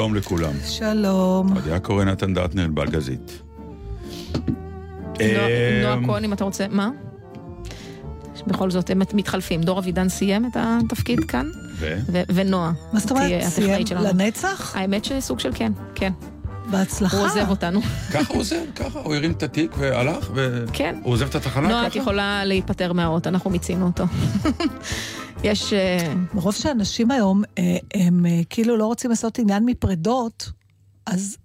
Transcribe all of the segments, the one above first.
שלום לכולם. שלום. אודיה קורא נתן דטנר, בלגזית. נועה אמ, כהן, אם אתה רוצה, מה? בכל זאת, הם מתחלפים. דור אבידן סיים את התפקיד כאן, ו? ו- ונועה. מה זאת אומרת? סיים. לנצח? האמת שסוג של כן, כן. בהצלחה. הוא עוזב אותנו. ככה הוא עוזב, ככה, הוא הרים את התיק והלך, והוא כן. עוזב את התחנה נועה, את ככה? יכולה להיפטר מהאות, אנחנו מיצינו אותו. יש... אה, מרוב שאנשים היום, אה, הם אה, כאילו לא רוצים לעשות עניין מפרדות, אז,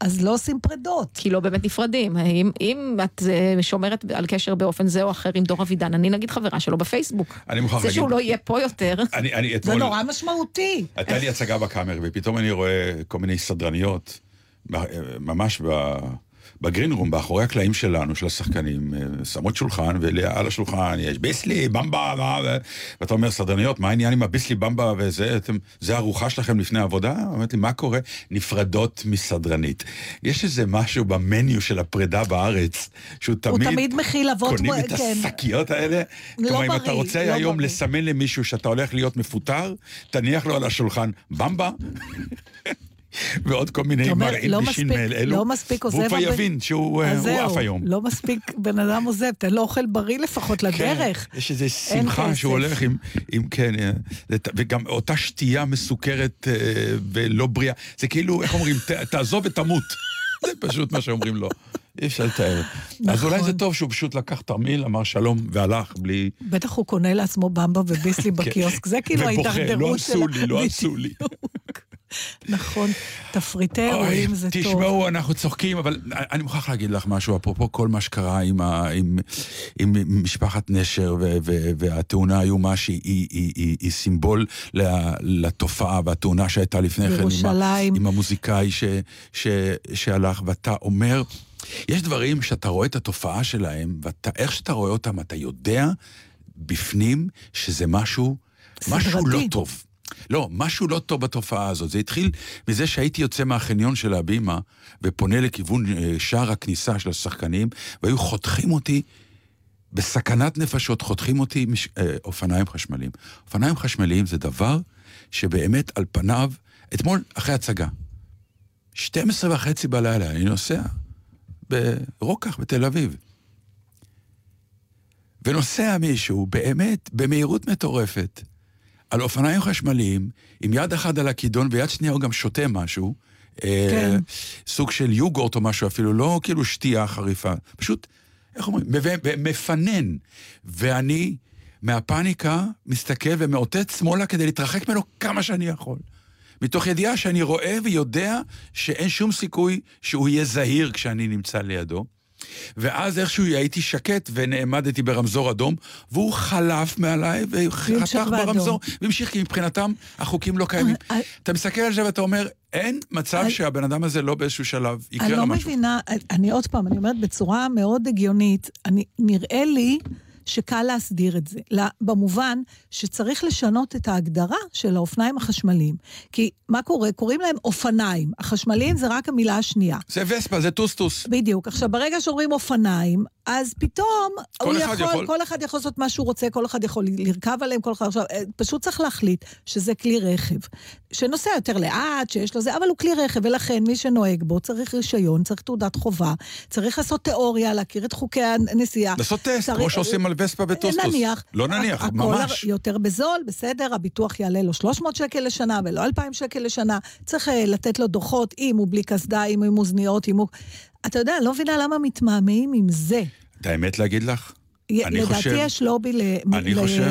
אז לא עושים פרדות. כי לא באמת נפרדים. אם, אם את שומרת על קשר באופן זה או אחר עם דור אבידן, אני נגיד חברה שלו בפייסבוק. אני מוכרח זה להגיד, שהוא לא יהיה פה יותר, אני, אני זה אתמול, נורא משמעותי. הייתה לי הצגה בקאמר, ופתאום אני רואה כל מיני סדרניות, ממש ב- בגרין רום, באחורי הקלעים שלנו, של השחקנים, אה, שמות שולחן, ועל השולחן יש ביסלי, במבה, מה, ו- ואתה אומר, סדרניות, מה העניין עם הביסלי, במבה וזה, אתם, זה ארוחה שלכם לפני עבודה? אמרתי, מה קורה? נפרדות מסדרנית. יש איזה משהו במניו של הפרידה בארץ, שהוא הוא תמיד... תמיד מכיל אבות... קונים מ- את כן. השקיות האלה? לא כלומר, אם אתה בריא, רוצה לא היום בריא. לסמן למישהו שאתה הולך להיות מפוטר, תניח לו על השולחן במבה. ועוד כל מיני מרעין לא בשין מספיק- מאלו. לא מספיק עוזב והוא כבר יבין שהוא אה, עף היום. לא מספיק בן אדם עוזב, תן לו אוכל בריא לפחות לדרך. כן, יש איזו שמחה. שהוא הולך עם, כן, אה, וגם אותה שתייה מסוכרת אה, ולא בריאה. זה כאילו, איך אומרים, "ת- תעזוב ותמות. זה פשוט מה שאומרים לו. אי אפשר לתאר. אז נכון. אולי זה טוב שהוא פשוט לקח תרמיל, אמר שלום והלך, בלי... בטח הוא קונה לעצמו במבה וביסלי בקיוסק, זה כאילו כן. ובוכה, ההידרדרות לא. עשו לי, לא. עשו לי. נכון, תפריטי אירועים זה טוב. תשמעו, אנחנו צוחקים, אבל אני מוכרח להגיד לך משהו, אפרופו כל מה שקרה עם, ה, עם, עם משפחת נשר ו, ו, והתאונה האיומה שהיא היא, היא, היא, היא סימבול לתופעה, והתאונה שהייתה לפני כן עם, המוזיקאי ש, ש, שהלך, ואתה אומר, יש דברים שאתה רואה את התופעה שלהם, ואיך שאתה רואה אותם, אתה יודע בפנים שזה משהו, משהו לא סדרתי. טוב. לא, משהו לא טוב בתופעה הזאת. זה התחיל מזה שהייתי יוצא מהחניון של הבימה ופונה לכיוון אה, שער הכניסה של השחקנים, והיו חותכים אותי בסכנת נפשות, חותכים אותי מש... אה, אופניים חשמליים. אופניים חשמליים זה דבר שבאמת על פניו, אתמול אחרי הצגה, 12 וחצי בלילה, אני נוסע ברוקח בתל אביב. ונוסע מישהו באמת במהירות מטורפת על אופניים חשמליים, עם יד אחת על הכידון ויד שנייה הוא גם שותה משהו, אה, כן. סוג של יוגורט או משהו אפילו, לא כאילו שתייה חריפה, פשוט, איך אומרים, מפנן. ואני מהפאניקה מסתכל ומאותת שמאלה כדי להתרחק ממנו כמה שאני יכול. מתוך ידיעה שאני רואה ויודע שאין שום סיכוי שהוא יהיה זהיר כשאני נמצא לידו. ואז איכשהו הייתי שקט ונעמדתי ברמזור אדום, והוא חלף מעליי וחתך. ברמזור, והמשיך, כי מבחינתם החוקים לא קיימים. אה, אה. אתה מסתכל על זה ואתה אומר, אין מצב אני- שהבן אדם הזה לא באיזשהו שלב יקרה אני לו לא משהו. מבינה, אני עוד פעם, אני אומרת בצורה מאוד הגיונית, אני, נראה לי שקל להסדיר את זה. במובן שצריך לשנות את ההגדרה של האופניים החשמליים. כי מה קורה? קוראים להם אופניים. החשמליים זה רק המילה השנייה. זה וספה, זה טוסטוס. בדיוק. עכשיו, ברגע שאומרים אופניים, אז פתאום כל הוא אחד יכול, יכול. כל אחד יכול לעשות מה שהוא רוצה, כל אחד יכול לרכב עליהם, כל אחד עכשיו, אה, פשוט צריך להחליט שזה כלי רכב. שנוסע יותר לאט, שיש לו זה, אבל הוא כלי רכב, ולכן מי שנוהג בו צריך רישיון, צריך תעודת חובה, צריך לעשות תיאוריה, להכיר את חוקי הנסיעה. לעשות טסט, צריך- כמו שעושים על וספה וטוסטוס. נניח. לא נניח, הכל ממש. יותר בזול, בסדר, הביטוח יעלה לו 300 שקל לשנה ולא 2,000 שקל לשנה. צריך אה, לתת לו דוחות, אם הוא בלי קסדה, אם הוא עם אוזניות, אם הוא... אתה יודע, אני לא מבינה למה מתמהמהים עם זה. את האמת להגיד לך? אני לדעתי חושב- יש לובי ל- אני ל- חושב-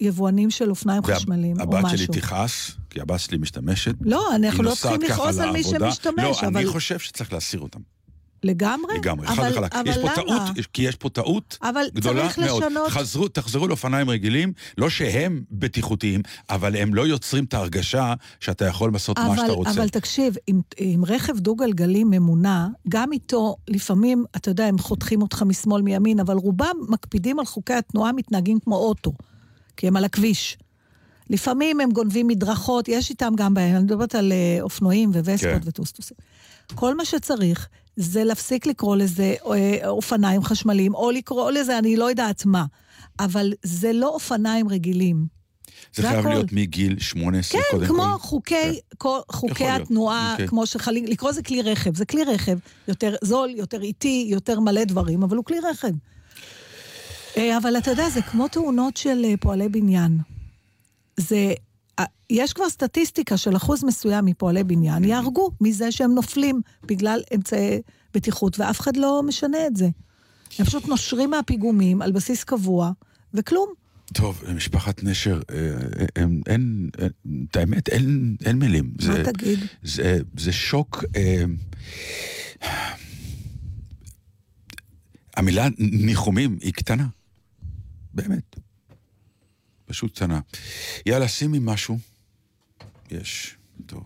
ליבואנים של אופניים חשמליים, או משהו. שלי תכעס, כי הבת שלי משתמשת. לא, אנחנו לא צריכים לכעוס על מי. שמשתמש, לא, אבל אני חושב שצריך להסיר אותם. לגמרי? לגמרי, חד אבל- וחלק. אבל יש פה למה? טעות, כי יש פה טעות אבל גדולה צריך מאוד. לשנות- חזרו, תחזרו לאופניים רגילים, לא שהם בטיחותיים, אבל הם לא יוצרים את ההרגשה שאתה יכול לעשות מה אבל, שאתה רוצה. אבל תקשיב, עם, עם רכב דו-גלגלי ממונע, גם איתו, לפעמים, אתה יודע, הם חותכים אותך משמאל מימין, אבל רובם מקפידים על חוקי התנועה, מתנהגים כמו אוטו, כי הם על הכביש. לפעמים הם גונבים מדרכות, יש איתם גם בעיה, אני מדברת על אה, אופנועים ווספות כן. וטוסטוסים. כל מה שצריך זה להפסיק לקרוא לזה אה, אופניים חשמליים, או לקרוא לזה אני לא יודעת מה, אבל זה לא אופניים רגילים. זה זה חייב הכל. להיות מגיל 18 כן, קודם כמו כל. חוקי, כן. כל, חוקי להיות, התנועה, אוקיי. כמו שחלים, לקרוא לזה כלי רכב. זה כלי רכב, יותר זול, יותר איטי, יותר מלא דברים, אבל הוא כלי רכב. אה, אבל אתה יודע, זה כמו תאונות של אה, פועלי בניין. זה, יש כבר סטטיסטיקה של אחוז מסוים מפועלי בניין, יהרגו מזה שהם נופלים בגלל אמצעי בטיחות, ואף אחד לא משנה את זה. הם פשוט נושרים מהפיגומים על בסיס קבוע, וכלום. טוב, משפחת נשר, אה, אה, אין, אין, אין- את האמת, אין, אין מילים. מה זה, תגיד? זה, זה שוק... אה, המילה ניחומים היא קטנה. באמת. פשוט קטנה. יאללה, שימי משהו. יש. טוב.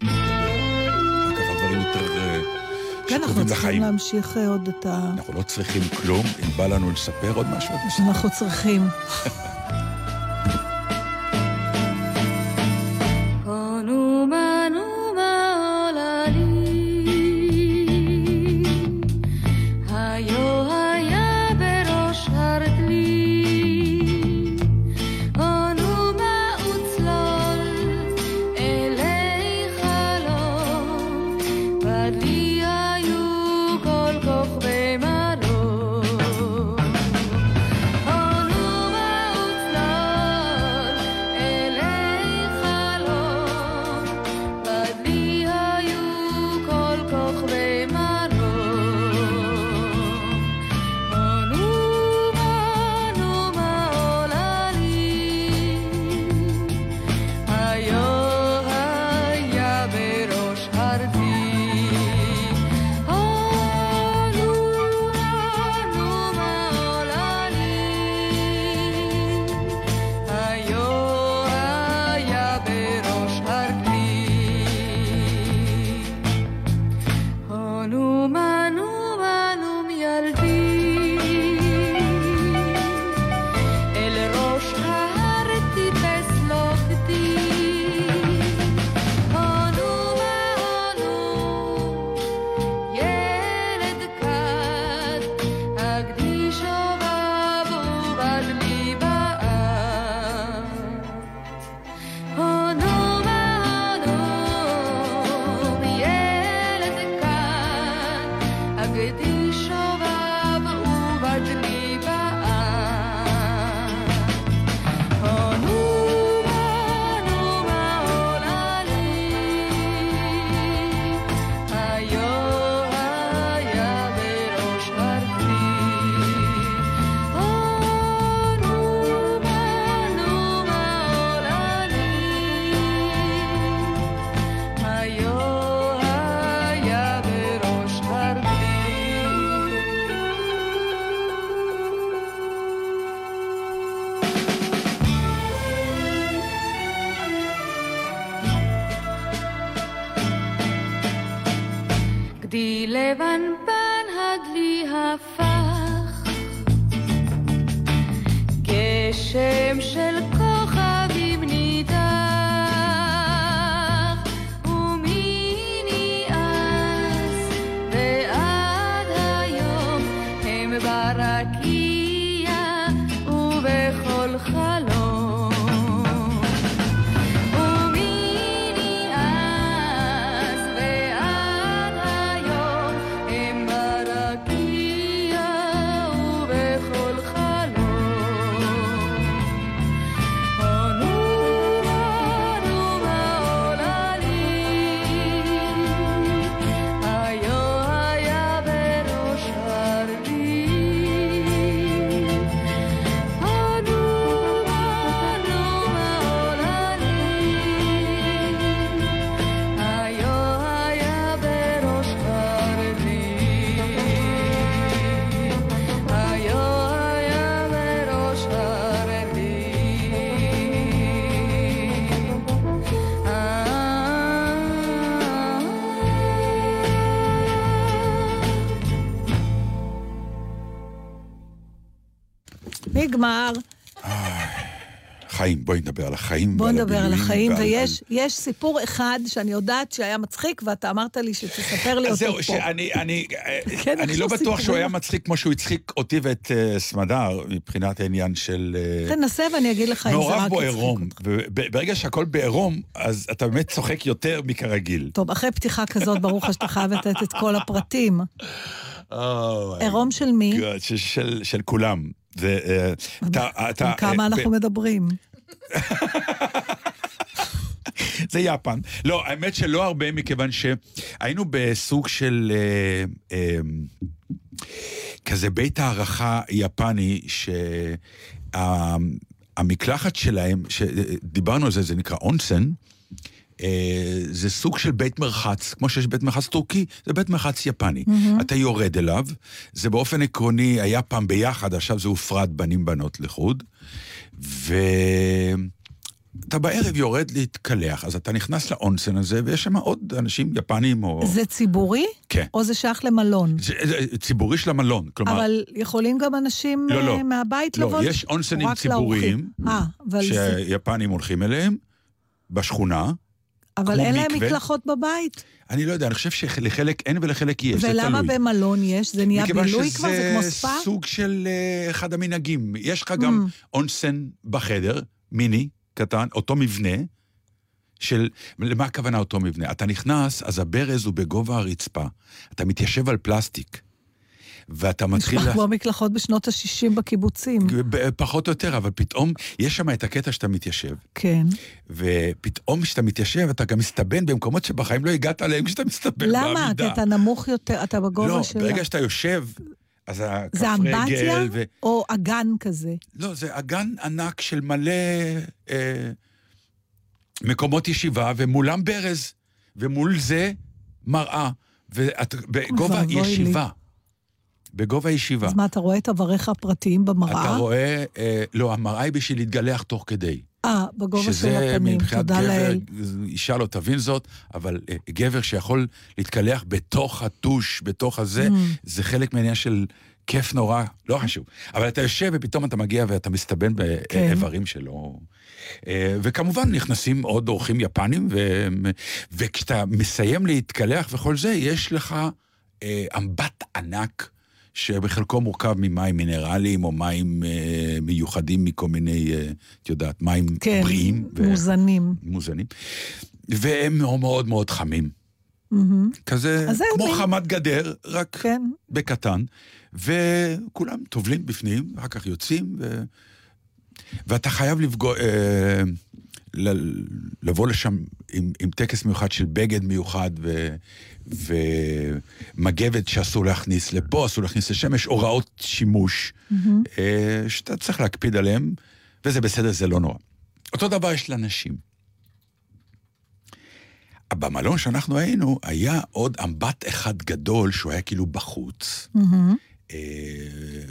ככה דברים יותר אה, כן, אנחנו צריכים. להמשיך אה, עוד את ה... אנחנו לא צריכים כלום, אם בא לנו לספר עוד משהו. אנחנו צריכים. נגמר. חיים, בואי נדבר על החיים. בוא ועל נדבר על החיים, ועל- ויש יש סיפור אחד שאני יודעת שהיה מצחיק, ואתה אמרת לי שתספר לי אז אותו זהו, פה. שאני אני, כן, אני לא בטוח שהוא. היה מצחיק כמו שהוא הצחיק אותי ואת אה, סמדר, מבחינת העניין של... אה, כן, נסה ואני אגיד לך אם זה רק מעורב בו עירום. וברגע שהכל בעירום, אז אתה באמת צוחק יותר מכרגיל. טוב, אחרי פתיחה כזאת, ברור לך שאתה חייב לתת את כל הפרטים. עירום של מי? של- של- של כולם. זה, אה, אתה- אתה- על כמה אה, אנחנו מדברים? זה יפן. לא, האמת שלא הרבה, מכיוון שהיינו בסוג של אה, אה, כזה בית הערכה יפני, שהמקלחת שלהם, שדיברנו על זה, זה נקרא אונסן, אה, זה סוג של בית מרחץ, כמו שיש בית מרחץ טורקי, זה בית מרחץ יפני. אתה יורד אליו, זה באופן עקרוני היה פעם ביחד, עכשיו זה הופרד בנים-בנות לחוד, ואתה בערב יורד להתקלח, אז אתה נכנס לאונסן הזה, ויש שם עוד אנשים יפנים או... זה ציבורי? כן. או זה שייך למלון? זה, זה ציבורי של המלון, כלומר... אבל יכולים גם אנשים לא, לא. אה, מהבית לא, לבוא? יש או אונסנים ציבוריים? אה, אבל זה... שיפנים הולכים אליהם, בשכונה. אבל אין להם. מקלחות בבית? אני לא יודע, אני חושב שלחלק אין ולחלק יש, זה תלוי. ולמה במלון יש? זה נהיה מכיוון בילוי כבר? זה כמו שזה ספא? סוג של אה, אחד המנהגים. יש לך גם אונסן בחדר, מיני, קטן, אותו מבנה, של... למה הכוונה אותו מבנה? אתה נכנס, אז הברז הוא בגובה הרצפה. אתה מתיישב על פלסטיק. ואתה מתחיל... נשמע לה- כמו מקלחות בשנות ה-60 בקיבוצים. פחות או יותר, אבל פתאום יש שם את הקטע שאתה מתיישב. כן. ופתאום כשאתה מתיישב, אתה גם מסתבן במקומות שבחיים לא הגעת אליהם כשאתה מסתבן למה? כי בעמידה. אתה נמוך יותר, אתה בגובה לא, של... ברגע שאתה יושב, אז הכף זה אמבטיה ו... או אגן כזה? לא, זה אגן ענק של מלא אה, מקומות ישיבה, ומולם ברז, ומול זה מראה, ובגובה ואבוי לי. בגובה ישיבה. אז מה, אתה רואה את אבריך הפרטיים אתה במראה? רואה, אה, לא, המראה היא בשביל להתגלח תוך כדי. אה, בגובה של שזה הפנים, מבחינת תודה גבר, לאל. אישה לא תבין זאת, אבל אה, גבר שיכול להתקלח בתוך הטוש, בתוך הזה, Mm. זה חלק מהעניין של כיף נורא, לא חשוב. אבל אתה יושב ופתאום אתה מגיע ואתה מסתבן כן. באיברים שלו. אה, וכמובן נכנסים עוד אורחים יפנים, ו... וכשאתה מסיים להתקלח וכל זה, יש לך אה, אמבט ענק. שבחלקו מורכב ממים מינרליים או מים אה, מיוחדים מכל מיני, אה, את יודעת, מים כן, בריאים. ו- מוזנים. מוזנים. והם מאוד מאוד מאוד חמים. מהמם. כזה, כמו מין- חמת גדר, רק כן. בקטן. וכולם טובלים בפנים, ואחר כך יוצאים, ו... ואתה חייב לפגוע, אה, ל... לבוא לשם עם, עם טקס מיוחד של בגד מיוחד, ו... ומגבת שאסור להכניס לפה, אסור להכניס לשם, יש הוראות שימוש, אה, שאתה צריך להקפיד עליהן, וזה בסדר, זה לא נורא. אותו דבר יש לנשים. במלון שאנחנו היינו, היה עוד אמבט אחד גדול שהוא היה כאילו בחוץ. מהמם. אה,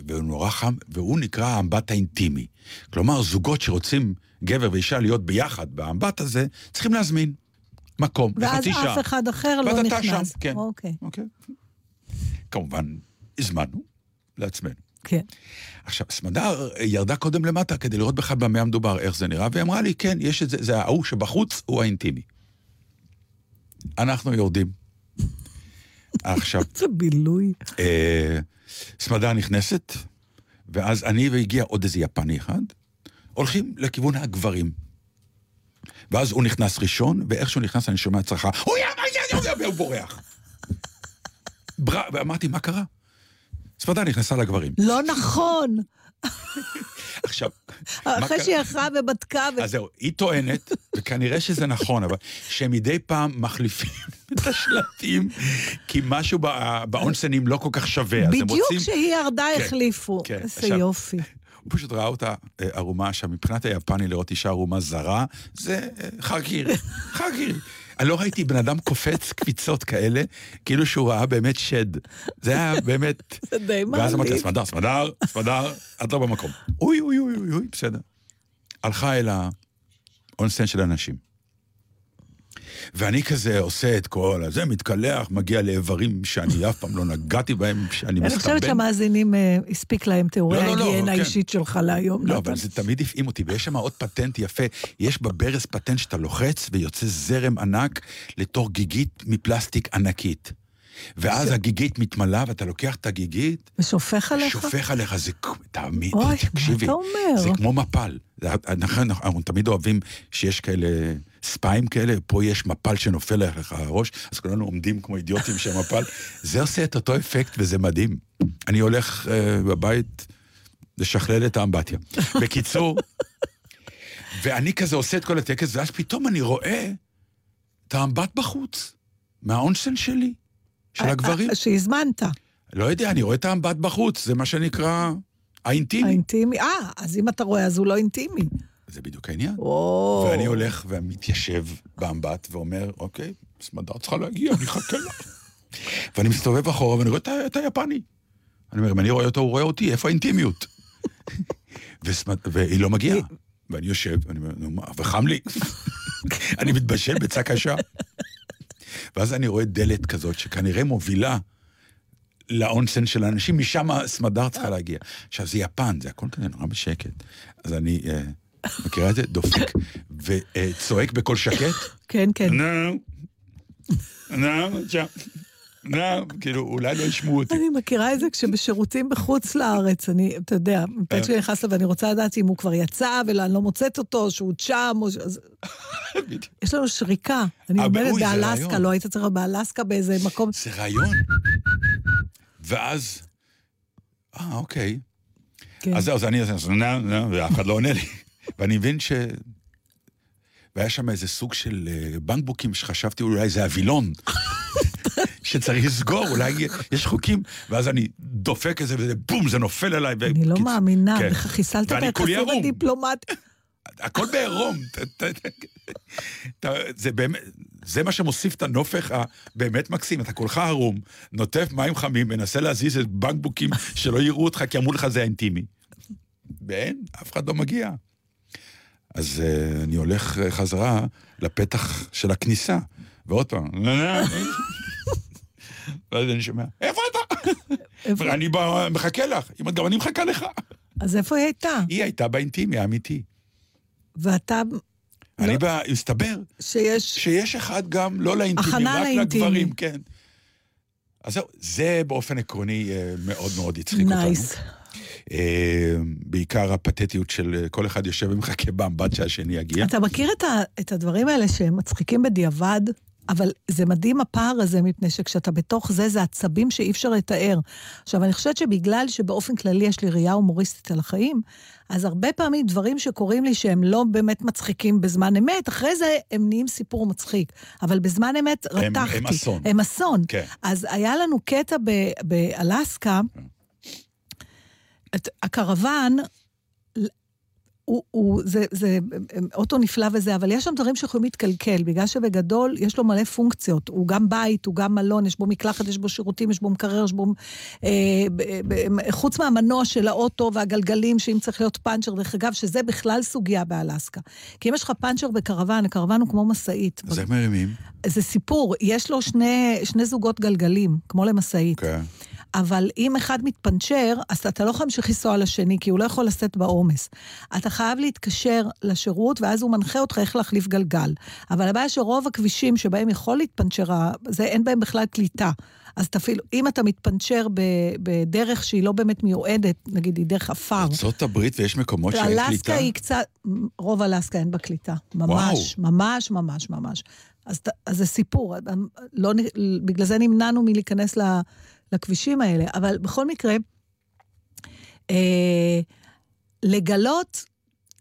והוא נורא חם, והוא נקרא האמבט האינטימי. כלומר, זוגות שרוצים, גבר ואישה, להיות ביחד באמבט הזה, צריכים להזמין מקום, ואז לחצי שעה. אף אחד אחר לא ואז אתה נכנס. שם, כן. אוקיי. אוקיי. כמובן, הזמנו לעצמנו. כן. עכשיו, סמדר ירדה קודם למטה כדי לראות בכלל במה המדובר, איך זה נראה, והיא אמרה לי, כן, יש את זה, זה ההוא שבחוץ, הוא האינטימי. אנחנו יורדים. עכשיו, זה בילוי. אה, סמדר נכנסת, ואז אני והגיע עוד איזה יפני אחד, הולכים לכיוון הגברים. ואז הוא נכנס ראשון, ואיך שהוא נכנס אני שומע צרחה, הוא יא, מה יא, יא, יא, והוא בורח. ואמרתי, מה קרה? סמדר נכנסה לגברים. לא נכון. עכשיו, אחרי? שהיא הלכה ובדקה, ו- אז זהו, היא טוענת, וכנראה שזה נכון, אבל שהם מדי פעם מחליפים את השלטים, כי משהו בא- באונסנים לא כל כך שווה, בדיוק. כשהיא ירדה כן, החליפו. כן. איזה יופי. הוא פשוט ראה אותה אה, ערומה, עכשיו מבחינת היפני לראות אישה ערומה זרה, זה אה, חגיר, חגיר. אני לא ראיתי בן אדם קופץ קפיצות כאלה, כאילו שהוא ראה באמת שד. זה היה באמת... זה די ואז אמרתי מעליב. סמדר, סמדר, סמדר, את לא במקום. אוי, אוי, אוי, אוי, בסדר. הלכה אל האונסטן של הנשים. ואני כזה עושה את כל הזה, מתקלח, מגיע לאיברים שאני אף פעם לא נגעתי בהם, שאני אני חושבת מסתבן. שהמאזינים, אה, הספיק להם תיאורי לא, לא, לא, ההיגיינה כן. האישית שלך להיום. לא. אבל זה תמיד הפעים אותי, ויש שם עוד פטנט יפה. יש בברז פטנט שאתה לוחץ ויוצא זרם ענק לתוך גיגית מפלסטיק ענקית. ואז הגיגית מתמלאה ואתה לוקח את הגיגית, ושופך עליך? שופך עליך, זה... תמיד, אוי, מה תקשיבי. אתה אומר? זה כמו מפל. זה- נכון, אנחנו תמיד אוהבים שיש כאלה ספיים כאלה, פה יש מפל שנופל לך על הראש, אז כולנו עומדים כמו אידיוטים של מפל. זה עושה את אותו אפקט וזה מדהים. אני הולך uh, בבית לשכלל את האמבטיה. בקיצור, ואני כזה עושה את כל הטקס, ואז פתאום אני רואה את האמבט בחוץ, מהאונסן שלי, של הגברים. אה, שהזמנת. לא יודע, אני רואה את האמבט בחוץ, זה מה שנקרא האינטימי. האינטימי. אה, אז אם אתה רואה, אז הוא לא אינטימי. זה בדיוק העניין. וואו. ואני הולך ומתיישב באמבט ואומר, אוקיי, סמדר צריכה להגיע, אני אחכה לה. ואני מסתובב אחורה ואני רואה את היפני. אני אומר, אם אני רואה אותו, הוא רואה אותי, איפה האינטימיות? וסמד- והיא לא מגיעה. ואני יושב, ואני אומר, נו מה, וחם לי. אני מתבשל ביצה קשה. ואז אני רואה דלת כזאת שכנראה מובילה לאונסן של האנשים, משם סמדר צריכה להגיע. עכשיו, זה יפן, זה הכל כזה נורא בשקט. אז אני, אה, מכירה את זה? דופק, וצועק בקול שקט, כן, כן. נו, נו, שם, נו, כאילו, אולי לא ישמעו אותי. אני מכירה את זה כשבשירותים בחוץ לארץ, אני, אתה יודע, אה. מתי שאני נכנסת ואני רוצה לדעת אם הוא כבר יצא ואני לא מוצאת אותו, שהוא שם, או ש... יש לנו שריקה. אני אה, עומדת באלסקה. לא היית להיות באלסקה באיזה מקום. זה רעיון. ואז, אה, אוקיי. כן. אז זהו, אז אני ואף אחד לא עונה לי. ואני מבין ש... והיה שם איזה סוג של אה, בנקבוקים שחשבתי אולי זה הווילון. שצריך לסגור, אולי יש חוקים, ואז אני דופק את זה וזה בום, זה נופל עליי. אני לא מאמינה, כן. חיסלת את היחסים. הדיפלומטיים. הכל בעירום. זה באמת, זה מה שמוסיף את הנופך הבאמת מקסים. אתה כולך ערום, נוטף מים חמים, מנסה להזיז את בקבוקים שלא יראו אותך, כי אמרו לך זה אינטימי. ואין, אף אחד לא מגיע. אז uh, אני הולך uh, חזרה לפתח של הכניסה, ועוד פעם, ואז אני שומע, איפה אתה? אני מחכה לך, גם אני מחכה לך. אז איפה היא הייתה? היא הייתה באינטימי האמיתי. ואתה, אני לא. בא, הסתבר שיש... שיש אחד גם לא לאינטימי, רק. לגברים, כן. אז זהו, זה באופן עקרוני אה, מאוד מאוד הצחיק אותנו. nice. אה, בעיקר הפתטיות של אה, כל אחד יושב ומחכה באמבט שהשני יגיע. אתה מכיר את, ה, את הדברים האלה שהם מצחיקים בדיעבד, אבל זה מדהים הפער הזה, מפני שכשאתה בתוך זה, זה עצבים שאי אפשר לתאר. עכשיו, אני חושבת שבגלל שבאופן כללי יש לי ראייה הומוריסטית על החיים, אז הרבה פעמים דברים שקורים לי שהם לא באמת מצחיקים בזמן אמת, אחרי זה הם נהיים סיפור מצחיק. אבל בזמן אמת הם- רתחתי. הם אסון. הם אסון. כן. אז היה לנו קטע באלסקה, את- הקרוון, הוא, הוא, זה, זה אוטו נפלא וזה, אבל יש שם דברים שיכולים להתקלקל, בגלל שבגדול יש לו מלא פונקציות. הוא גם בית, הוא גם מלון, יש בו מקלחת, יש בו שירותים, יש בו מקרר, יש בו... אה, ב, ב, חוץ מהמנוע של האוטו והגלגלים, שאם צריך להיות פאנצ'ר, דרך אגב, שזה בכלל סוגיה באלסקה. כי אם יש לך פאנצ'ר בקרוון, הקרוון הוא כמו משאית. אז איך מרימים? זה סיפור, יש לו שני, שני זוגות גלגלים, כמו למשאית. כן. אבל אם אחד מתפנצ'ר, אז אתה לא יכול להמשיך לנסוע לשני, כי הוא לא יכול לשאת בעומס. אתה חייב להתקשר לשירות, ואז הוא מנחה אותך איך להחליף גלגל. אבל הבעיה שרוב הכבישים שבהם יכול להתפנצ'ר, זה אין בהם בכלל קליטה. אז אתה אפילו, אם אתה מתפנצ'ר בדרך שהיא לא באמת מיועדת, נגיד היא דרך עפר, ארצות הברית ויש מקומות שאין אלסקה קליטה? היא קצת, רוב אלסקה אין בה קליטה. ממש, ממש, ממש, ממש. אז, אז זה סיפור, לא, נ- בגלל זה נמנענו מלהיכנס ל- לכבישים האלה. אבל בכל מקרה, אה, לגלות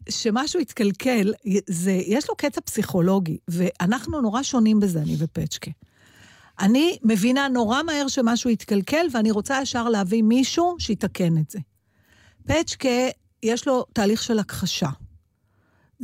שמשהו התקלקל, זה, יש לו קטע פסיכולוגי, ואנחנו נורא שונים בזה, אני ופצ'קה. אני מבינה נורא מהר שמשהו התקלקל, ואני רוצה ישר להביא מישהו שיתקן את זה. פצ'קה, יש לו תהליך של הכחשה.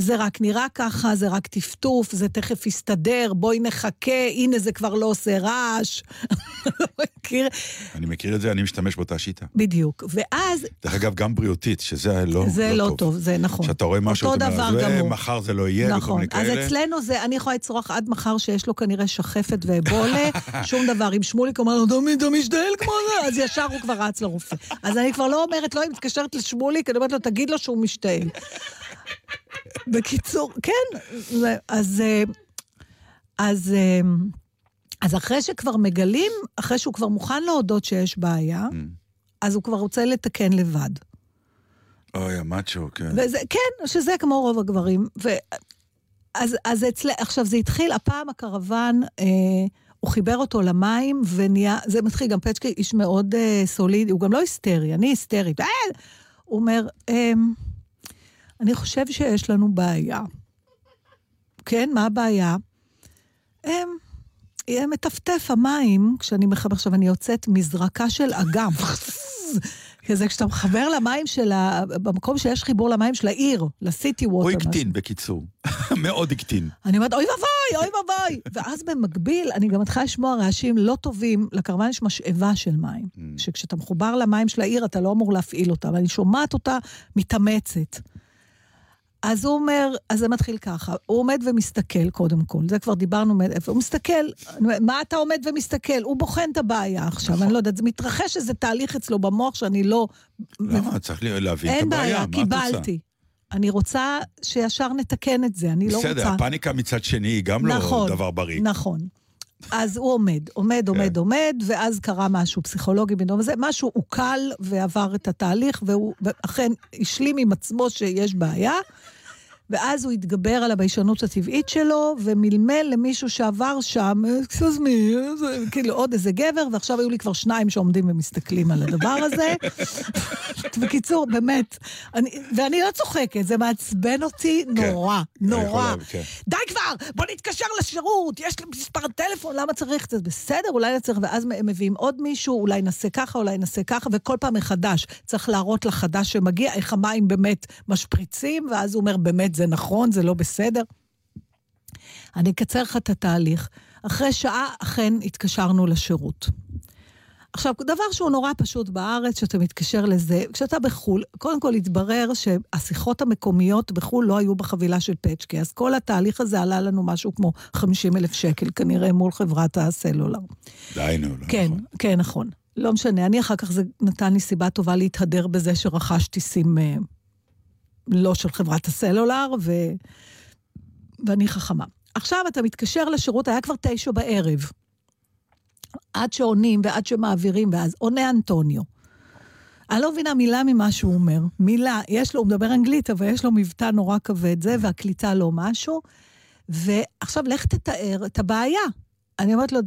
זה רק נראה ככה, זה רק טפטוף, זה תכף יסתדר, בואי נחכה, הנה זה כבר לא עושה רעש. לא מכיר? אני מכיר את זה, אני משתמש באותה שיטה. בדיוק. ואז, דרך אגב, גם בריאותית, שזה לא זה לא טוב, זה נכון. כשאתה רואה משהו, אותו אתה אומר, דבר "זה, גמור. מחר זה לא יהיה, וכל נכון. מיני אז כאלה. אצלנו זה, אני יכולה לצרוח עד מחר שיש לו כנראה שחפת ואבולה, שום דבר. אם שמוליק אומר לו, דמי, אתה משתעל כמו זה, אז ישר הוא כבר רץ לרופא. אז אני כבר לא אומרת, לא, היא מתקשרת לשמוליק, אני אומרת לו, תגיד לו שהוא משתעל. בקיצור, כן, זה- אז... אה, אז... אה, אז אחרי שכבר מגלים, אחרי שהוא כבר מוכן להודות שיש בעיה, Mm. אז הוא כבר רוצה לתקן לבד. אוי, המאצ'ו, כן. וזה, כן, שזה כמו רוב הגברים. ו... אז, אז אצל... עכשיו, זה התחיל, הפעם הקרוון, אה, הוא חיבר אותו למים, ונהיה, זה מתחיל, גם פצ'קי איש מאוד אה, סולידי, הוא גם לא היסטרי, אני היסטרית. אה! הוא אומר, אה, אני חושב שיש לנו בעיה. כן, מה הבעיה? אה, יהיה מטפטף המים, כשאני מחבר, עכשיו אני יוצאת מזרקה של אגם. כזה כשאתה מחבר למים של ה... במקום שיש חיבור למים של העיר, לסיטי ווטר. הוא. הקטין, בקיצור. מאוד הקטין. אני אומרת, אוי ואבוי, אוי ואבוי. ואז במקביל, אני גם מתחילה לשמוע רעשים לא טובים, לקרוון יש משאבה של מים. Mm. שכשאתה מחובר למים של העיר, אתה לא אמור להפעיל אותה, ואני שומעת אותה מתאמצת. אז הוא אומר, אז זה מתחיל ככה, הוא עומד ומסתכל קודם כל, זה כבר דיברנו, הוא מסתכל, מה אתה עומד ומסתכל? הוא בוחן את הבעיה עכשיו, נכון. אני לא יודעת, זה מתרחש איזה תהליך אצלו במוח שאני לא... למה? צריך להבין את אין הבעיה, בעיה, מה את רוצה? קיבלתי. אני רוצה שישר נתקן את זה, אני לא רוצה... בסדר, הפאניקה מצד שני היא גם לא נכון, דבר בריא. נכון. אז הוא עומד, עומד, עומד, כן. עומד, ואז קרה משהו פסיכולוגי בנאום הזה, משהו עוקל ועבר את התהליך, והוא אכן השלים עם עצמו שיש בעיה, ואז הוא התגבר על הביישנות הטבעית שלו, ומלמל למישהו שעבר שם, אקסוס מי, כאילו עוד איזה גבר, ועכשיו היו לי כבר שניים שעומדים ומסתכלים על הדבר הזה. בקיצור, באמת, אני, ואני לא צוחקת, זה מעצבן אותי נורא, יכול נורא. להבין, כן. די כבר, בוא נתקשר לשירות, יש לי מספר טלפון, למה צריך את זה? בסדר, אולי לא צריך, ואז הם מביאים עוד מישהו, אולי נעשה ככה, אולי נעשה ככה, וכל פעם מחדש. צריך להראות לחדש שמגיע איך המים באמת משפריצים, ואז הוא אומר, באמת, זה נכון, זה לא בסדר. אני אקצר לך את התהליך. אחרי שעה אכן התקשרנו לשירות. עכשיו, דבר שהוא נורא פשוט בארץ, שאתה מתקשר לזה, כשאתה בחו"ל, קודם כל התברר שהשיחות המקומיות בחו"ל לא היו בחבילה של פצ'קי, אז כל התהליך הזה עלה לנו משהו כמו 50 אלף שקל, כנראה מול חברת הסלולר. די, נו, לא כן, נכון. כן, נכון. לא משנה, אני אחר כך זה נתן לי סיבה טובה להתהדר בזה שרכשתי סים אה, לא של חברת הסלולר, ו... ואני חכמה. עכשיו אתה מתקשר לשירות, היה כבר תשע בערב. עד שעונים ועד שמעבירים, ואז עונה אנטוניו. אני לא מבינה מילה ממה שהוא אומר. מילה, יש לו, הוא מדבר אנגלית, אבל יש לו מבטא נורא כבד זה, והקליטה לא משהו. ועכשיו לך תתאר את הבעיה. אני אומרת לו,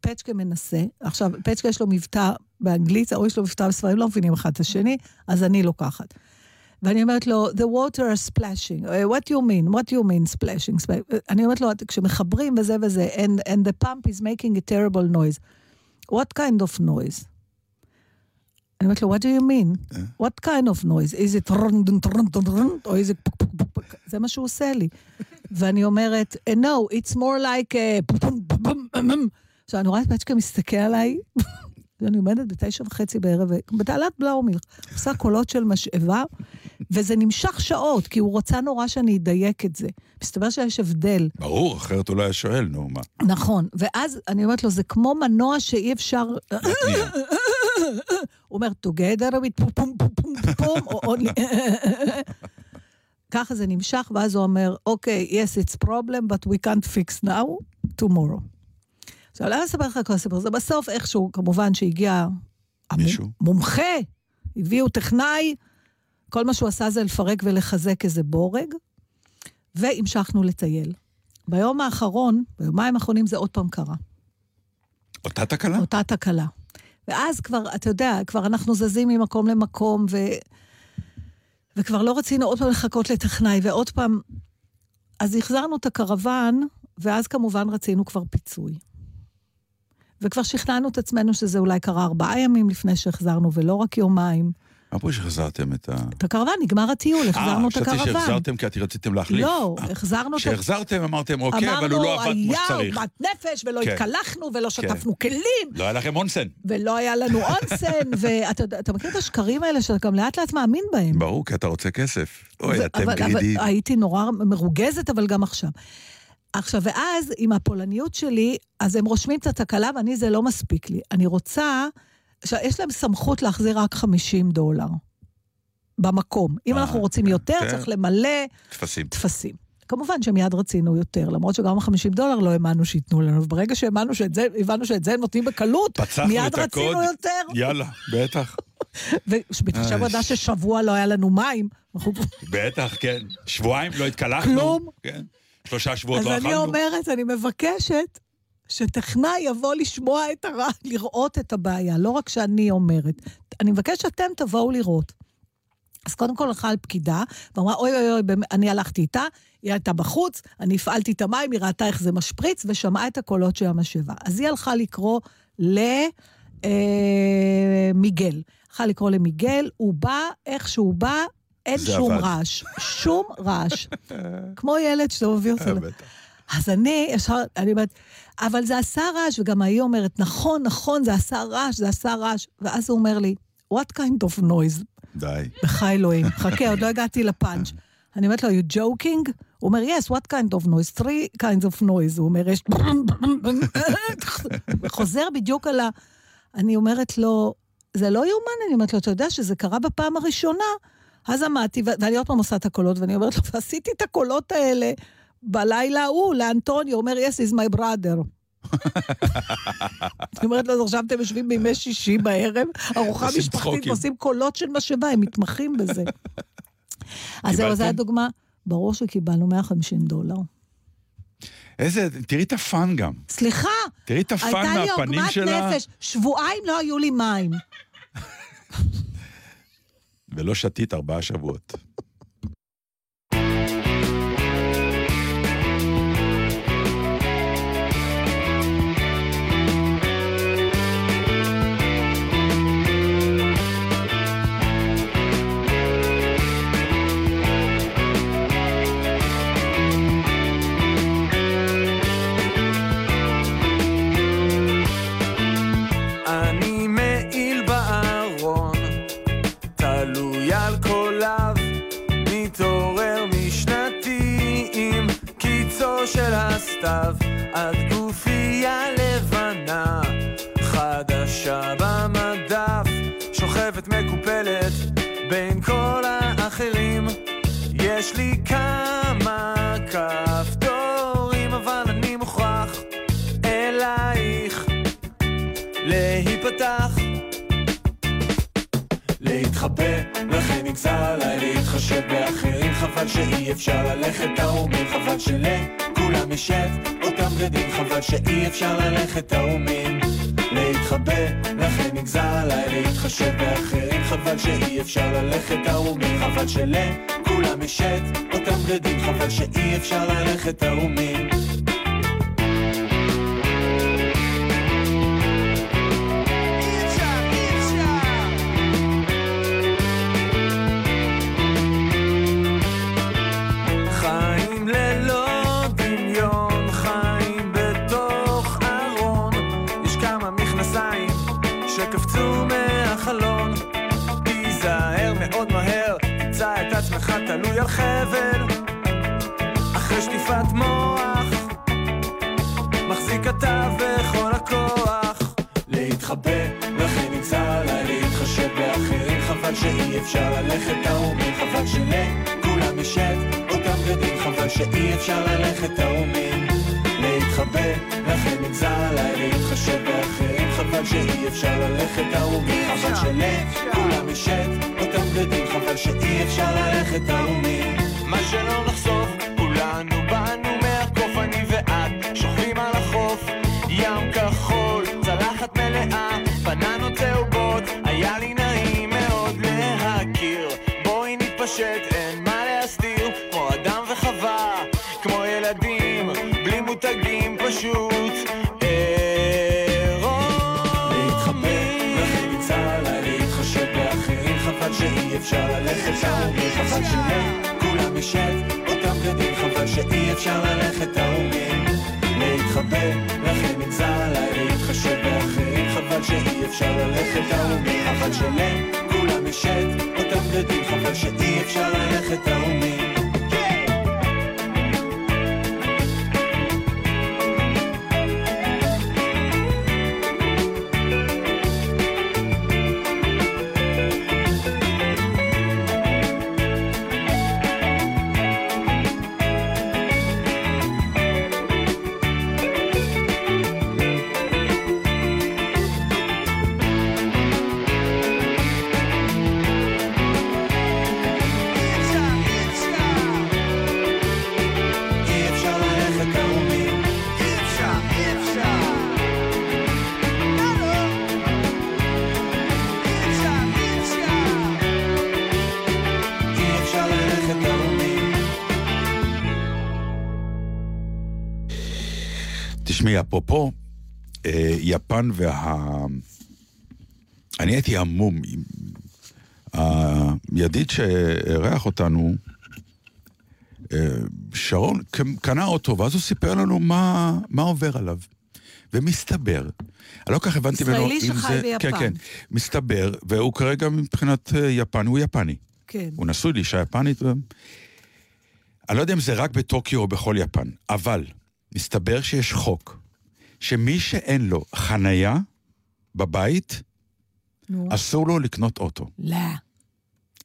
פצ'קה מנסה, עכשיו, פצ'קה יש לו מבטא באנגלית, או יש לו מבטא בספרים, לא מבינים אחד את השני, אז אני לוקחת. ואני אומרת לו, the water are splashing, Uh, what you mean, what you mean splashing. אני אומרת לו, כשמחברים וזה וזה, and, and the pump is making a terrible noise. what kind of noise? אני אומרת לו, what do you mean? what kind of noise? is it או is פוק פוק? זה מה שהוא עושה לי. ואני אומרת, "Uh, no, it's more like... a פום פום פום פום פום פום." עכשיו, אני רואה את פצ'קה מסתכל עליי, ואני עומדת בתשע וחצי בערב, בתעלת בלאומילך, עושה קולות של משאבה, וזה נמשך שעות, כי הוא רצה נורא שאני אדייק את זה. מסתבר שיש הבדל. ברור, אחרת הוא לא היה שואל, נו, מה. נכון, ואז אני אומרת לו, זה כמו מנוע שאי אפשר... הוא אומר, together with פום פום פום פום פום, או only... ככה זה נמשך, ואז הוא אומר, אוקיי, yes, it's problem, but we can't fix now, tomorrow. עכשיו, למה אספר לך כל הסיפור הזה? בסוף איכשהו, כמובן שהגיע... מישהו. מומחה, הביאו טכנאי, כל מה שהוא עשה זה לפרק ולחזק איזה בורג, והמשכנו לטייל. ביום האחרון, ביומיים האחרונים זה עוד פעם קרה. אותה תקלה? אותה תקלה. ואז כבר, אתה יודע, כבר אנחנו זזים ממקום למקום, ו... וכבר לא רצינו עוד פעם לחכות לטכנאי, ועוד פעם... אז החזרנו את הקרוון, ואז כמובן רצינו כבר פיצוי. וכבר שכנענו את עצמנו שזה אולי קרה ארבעה ימים לפני שהחזרנו, ולא רק יומיים. מה פה שהחזרתם את ה... את הקרוון, נגמר הטיול, החזרנו את אה, הקרוון. חשבתי שהחזרתם כי אתם רציתם להחליף. לא, אה, החזרנו. כשהחזרתם אמרתם, אוקיי, אבל הוא לא עבד כמו אמרנו, שצריך. היה עוגמת נפש, ולא כן. התקלחנו, ולא שטפנו כלים, לא היה לכם אונסן. ולא היה לנו אונסן, ואתה מכיר את השקרים האלה שאתה גם לאט לאט מאמין בהם. ברור, כי אתה רוצה כסף. אוי, אתם גרידים. הייתי נורא מרוגזת, אבל גם עכשיו. עכשיו, ואז, עם הפולניות שלי, אז הם רושמים את התקלה, ואני, זה לא מספיק לי. אני רוצה, עכשיו, יש להם סמכות להחזיר רק 50 דולר במקום. אם אה, אנחנו רוצים יותר, כן. צריך למלא טפסים. טפסים. כמובן שמיד רצינו יותר, למרות שגם ה-50 דולר לא האמנו שייתנו לנו, וברגע שהאמנו שאת זה, הבנו שאת זה הם נותנים בקלות, מיד את הקוד. רצינו יותר. יאללה, בטח. ובהתחשב איי. בעובדה ששבוע לא היה לנו מים, בטח, כן. שבועיים לא התקלחנו. כלום. כן. שלושה שבועות אז לא אני אכלנו. אומרת, אני מבקשת שטכנאי יבוא לשמוע את הרע, לראות את הבעיה, לא רק שאני אומרת. אני מבקשת שאתם תבואו לראות. אז קודם כל הלכה על פקידה, ואמרה, אוי אוי אוי, אני הלכתי איתה, היא הייתה בחוץ, אני הפעלתי את המים, היא ראתה איך זה משפריץ, ושמעה את הקולות של המשאבה. אז היא הלכה לקרוא למיגל. הלכה לקרוא למיגל, הוא בא, איך שהוא בא, אין שום עבד. רעש. שום רעש. כמו ילד שאתה מביא אותו. אז אני ישר, אני אומרת, אבל זה עשה רעש, וגם ההיא אומרת, נכון, נכון, זה עשה רעש, זה עשה רעש. ואז הוא אומר לי, what kind of noise? די. בחי אלוהים, חכה, עוד לא הגעתי לפאנץ'. אני אומרת לו, you joking? הוא אומר, yes, what kind of noise? three kinds of noise. הוא אומר, יש... חוזר בדיוק על ה... אני אומרת לו, זה לא יאומן, אני אומרת לו, אתה יודע שזה קרה בפעם הראשונה? אז עמדתי, ואני עוד פעם עושה את הקולות, ואני אומרת לו, ועשיתי את הקולות האלה בלילה ההוא לאנטוניו, אומר, yes, is my brother. אני אומרת לו, אז עכשיו אתם יושבים בימי שישי בערב, ארוחה עושים משפחתית. ועושים קולות של משאבה, הם מתמחים בזה. אז זהו, זו? הדוגמה. ברור שקיבלנו 150 דולר. איזה, תראי את הפאן גם. סליחה, תראי את הפאן הייתה לי מהפנים עוגמת שלה. נפש, שבועיים לא היו לי מים. ולא שתית ארבעה שבועות. של הסתיו, עד גופייה לבנה, חדשה במדף, שוכבת מקופלת בין כל האחרים. יש לי כמה כפתורים, אבל אני מוכרח אלייך. להיפתח להתחבא, לכן נגזר עליי להתחשב באחרים חבל שאי אפשר ללכת ערומים חבל שלכולם יש אותם בגדים חבל שאי אפשר ללכת ערומים להתחבא, לכן נגזר עליי להתחשב באחרים. חבל שאי אפשר ללכת ערומים חבל שלכולם יש אותם בגדים חבל שאי אפשר ללכת ערומים על חבל. אחרי שטיפת מוח, מחזיק אתה בכל הכוח. להתחבא, לכן נגזר עליי אפשר ללכת תאומים חבל שלכולם יש את אותם בגדים חבל שאי אפשר ללכת תאומים להתחבא, לכן נגזר עליי להתחשב באחרים חבל שאי אפשר ללכת תאומים חבל שלכולם יש את אותם בגדים חבל שאי אפשר ללכת תאומים שלכולם יש את אותם בגדים חבל שאי אפשר ללכת תאומים להתחבא לכן נגזר עליי להתחשב באחרים חבל שאי אפשר ללכת תאומים חבל שלכולם יש את אותם בגדים חבל שאי אפשר ללכת יפן וה... אני הייתי המום. הידיד שאירח אותנו, אה, שרון, קנה אוטו, ואז הוא סיפר לנו מה, מה עובר עליו. ומסתבר, אני לא כל כך הבנתי ממנו ישראלי אם שחי זה... ביפן. כן, כן. מסתבר, והוא כרגע מבחינת אה, יפן, הוא יפני. כן. הוא נשוי לאישה יפנית. ו... אני לא יודע אם זה רק בטוקיו או בכל יפן, אבל מסתבר שיש חוק שמי שאין לו חנייה בבית, נו. אסור לו לקנות אוטו. לא. לא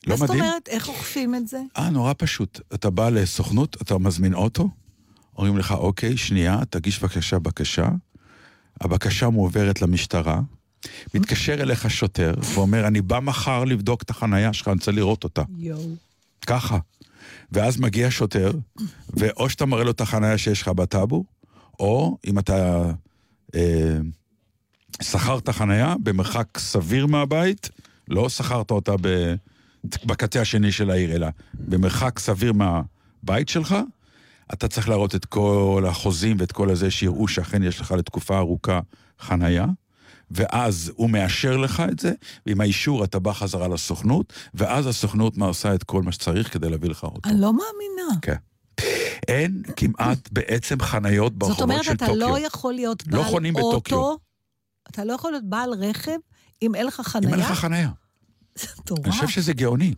מה זאת מדהים? אומרת, איך אוכפים את זה? אה, נורא פשוט. אתה בא לסוכנות, אתה מזמין אוטו, אומרים לך, אוקיי, שנייה, תגיש בבקשה בקשה. הבקשה מועברת למשטרה, מתקשר אליך שוטר ואומר, אני בא מחר לבדוק את החנייה שלך, אני רוצה לראות אותה. יואו. ככה. ואז מגיע שוטר, ואו שאתה מראה לו את החנייה שיש לך בטאבו, או אם אתה שכרת חנייה במרחק סביר מהבית, לא שכרת אותה ב, בקצה השני של העיר, אלא במרחק סביר מהבית שלך, אתה צריך להראות את כל החוזים ואת כל הזה, שיראו שאכן יש לך לתקופה ארוכה חנייה. ואז הוא מאשר לך את זה, ועם האישור אתה בא חזרה לסוכנות, ואז הסוכנות מה עושה את כל מה שצריך כדי להביא לך אותו. אני לא מאמינה. כן. אין כמעט בעצם חניות זאת ברחובות אומרת, של אתה טוקיו. לא יכול להיות לא בעל בטוקיו. אוטו, אתה לא יכול להיות בעל רכב אם אין לך חנייה? אם אין לך חניה. זה מטורף. אני חושב שזה גאוני.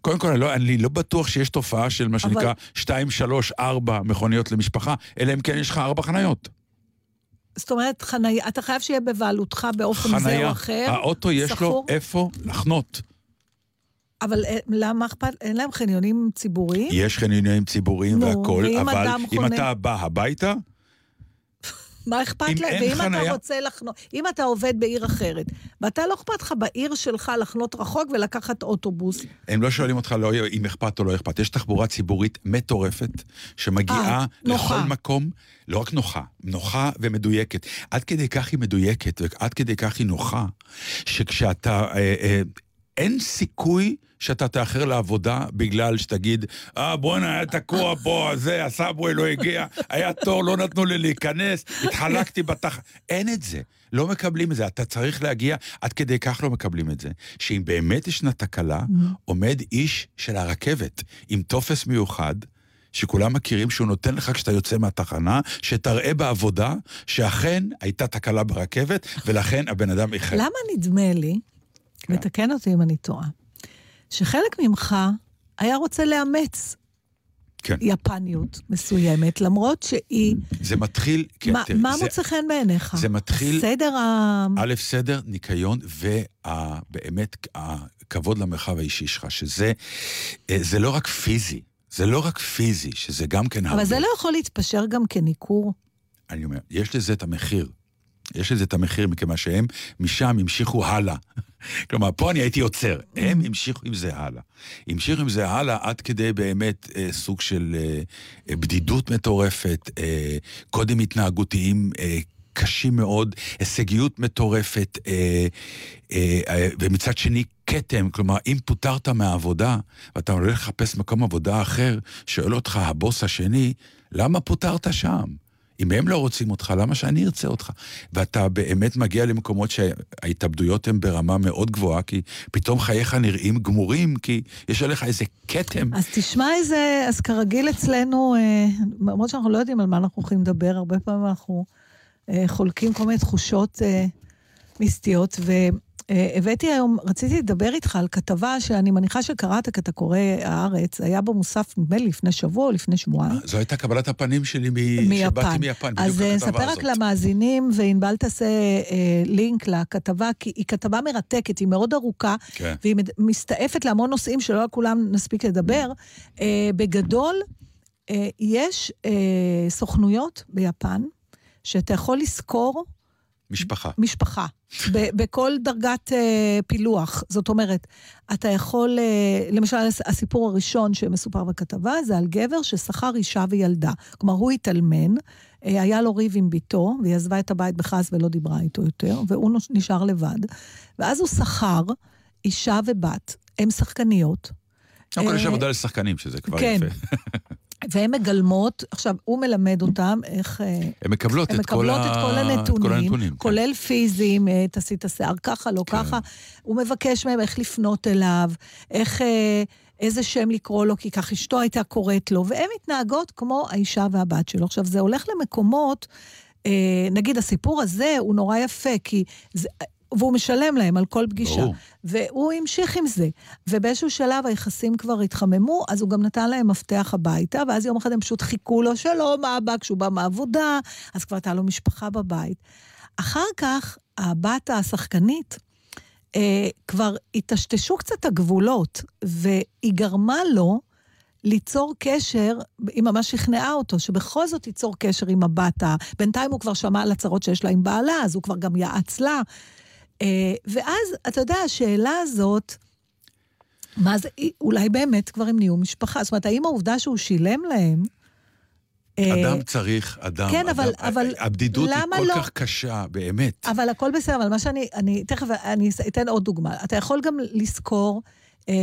קודם כל, אני לא, אני לא בטוח שיש תופעה של מה שנקרא 2, 3, 4 מכוניות למשפחה, אלא אם כן יש לך 4 חניות. זאת אומרת, חנייה, אתה חייב שיהיה בבעלותך באופן זה או חניה, אחר. האוטו יש לו סחור. איפה לחנות. אבל אה, למה אכפת? אין להם חניונים ציבוריים? יש חניונים ציבוריים והכול, אבל אם אתה בא הביתה, מה אכפת להם? ואם חנייה- אתה רוצה לחנות, אם אתה עובד בעיר אחרת, ואתה לא אכפת לך בעיר שלך לחנות רחוק ולקחת אוטובוס, הם לא שואלים אותך לא, אם אכפת או לא אכפת. יש תחבורה ציבורית מטורפת, שמגיעה אה, נוחה. לכל מקום, לא רק נוחה, נוחה ומדויקת. עד כדי כך היא מדויקת, ועד כדי כך היא נוחה, שכשאתה... אה, אה, אין סיכוי שאתה תאחר לעבודה בגלל שתגיד, אה, בואנה, היה תקוע פה, זה, הסאבווי לא הגיע, היה תור, לא נתנו לי להיכנס, התחלקתי בתח... אין את זה. לא מקבלים את זה. אתה צריך להגיע, עד כדי כך לא מקבלים את זה. שאם באמת ישנה תקלה, עומד איש של הרכבת עם טופס מיוחד, שכולם מכירים שהוא נותן לך כשאתה יוצא מהתחנה, שתראה בעבודה שאכן הייתה תקלה ברכבת, ולכן הבן אדם איחר. למה נדמה לי, כן. ותקן אותי אם אני טועה, שחלק ממך היה רוצה לאמץ כן. יפניות מסוימת, למרות שהיא... זה מתחיל... כן, מה, תראי, מה זה- מוצא חן בעיניך? זה מתחיל- סדר ה... א', סדר, ניקיון, ובאמת הכבוד למרחב האישי שלך, שזה אה, זה לא רק פיזי, זה לא רק פיזי, שזה גם כן הרבה. אבל זה לא יכול להתפשר גם כניכור. אני אומר, יש לזה את המחיר. יש לזה את המחיר, מכיוון שהם משם המשיכו הלאה. כלומר, פה אני הייתי עוצר, הם המשיכו עם זה הלאה. המשיכו עם זה הלאה עד כדי באמת אה, סוג של אה, אה, בדידות מטורפת, אה, קודים התנהגותיים אה, קשים מאוד, הישגיות מטורפת, אה, אה, אה, ומצד שני כתם, כלומר, אם פוטרת מהעבודה, ואתה הולך לחפש מקום עבודה אחר, שואל אותך הבוס השני, למה פוטרת שם? אם הם לא רוצים אותך, למה שאני ארצה אותך? ואתה באמת מגיע למקומות שההתאבדויות הן ברמה מאוד גבוהה, כי פתאום חייך נראים גמורים, כי יש עליך איזה כתם. אז תשמע איזה, אז כרגיל אצלנו, אה, למרות שאנחנו לא יודעים על מה אנחנו הולכים לדבר, הרבה פעמים אנחנו אה, חולקים כל מיני תחושות אה, מיסטיות, והבאתי היום, רציתי לדבר איתך על כתבה שאני מניחה שקראת, כי אתה קורא הארץ, היה במוסף, נדמה לי, לפני שבוע או לפני שבועיים. זו הייתה קבלת הפנים שלי מ... מיפן. שבאתי מיפן, אז בדיוק אה, הכתבה נספר רק הזאת. למאזינים, וענבל תעשה אה, לינק לכתבה, כי היא כתבה מרתקת, היא מאוד ארוכה, כן. והיא מסתעפת להמון נושאים שלא על כולם נספיק לדבר. אה, בגדול, אה, יש אה, סוכנויות ביפן, שאתה יכול לשכור משפחה. משפחה, ב- בכל דרגת אה, פילוח. זאת אומרת, אתה יכול, אה, למשל, הס- הסיפור הראשון שמסופר בכתבה, זה על גבר ששכר אישה וילדה. כלומר, הוא התאלמן, אה, היה לו ריב עם בתו, והיא עזבה את הבית בכעס ולא דיברה איתו יותר, והוא נשאר לבד. ואז הוא שכר אישה ובת, הן שחקניות. קודם כל יש עבודה לשחקנים, שזה כבר כן. יפה. והן מגלמות, עכשיו, הוא מלמד אותם איך... אה, הן מקבלות את כל מקבלות ה- את כל את כל הנתונים, הנתונים, כן. כולל פיזיים, אה, תעשי את השיער ככה, לא כן. ככה. הוא מבקש מהם איך לפנות אליו, איך, אה, איזה שם לקרוא לו, כי כך אשתו הייתה קוראת לו, והן מתנהגות כמו האישה והבת שלו. עכשיו, זה הולך למקומות, אה, נגיד, הסיפור הזה הוא נורא יפה, כי... זה, והוא משלם להם על כל פגישה. ברור. והוא המשיך עם זה. ובאיזשהו שלב היחסים כבר התחממו, אז הוא גם נתן להם מפתח הביתה, ואז יום אחד הם פשוט חיכו לו, שלום אבא, כשהוא בא מהעבודה, אז כבר הייתה לו משפחה בבית. אחר כך, הבת השחקנית, אה, כבר היטשטשו קצת הגבולות, והיא גרמה לו ליצור קשר, היא ממש שכנעה אותו, שבכל זאת ייצור קשר עם הבת ה... בינתיים הוא כבר שמע על הצרות שיש לה עם בעלה, אז הוא כבר גם יעץ לה. אה, ואז, אתה יודע, השאלה הזאת, מה זה, אולי באמת כבר הם נהיו משפחה. זאת אומרת, האם העובדה שהוא שילם להם... אה, אדם צריך, אדם. כן, אבל- אדם- אבל הבדידות היא כל לא? כך קשה, באמת. אבל הכל בסדר, אבל מה שאני, אני, תכף אני אתן עוד דוגמה. אתה יכול גם לשכור אה,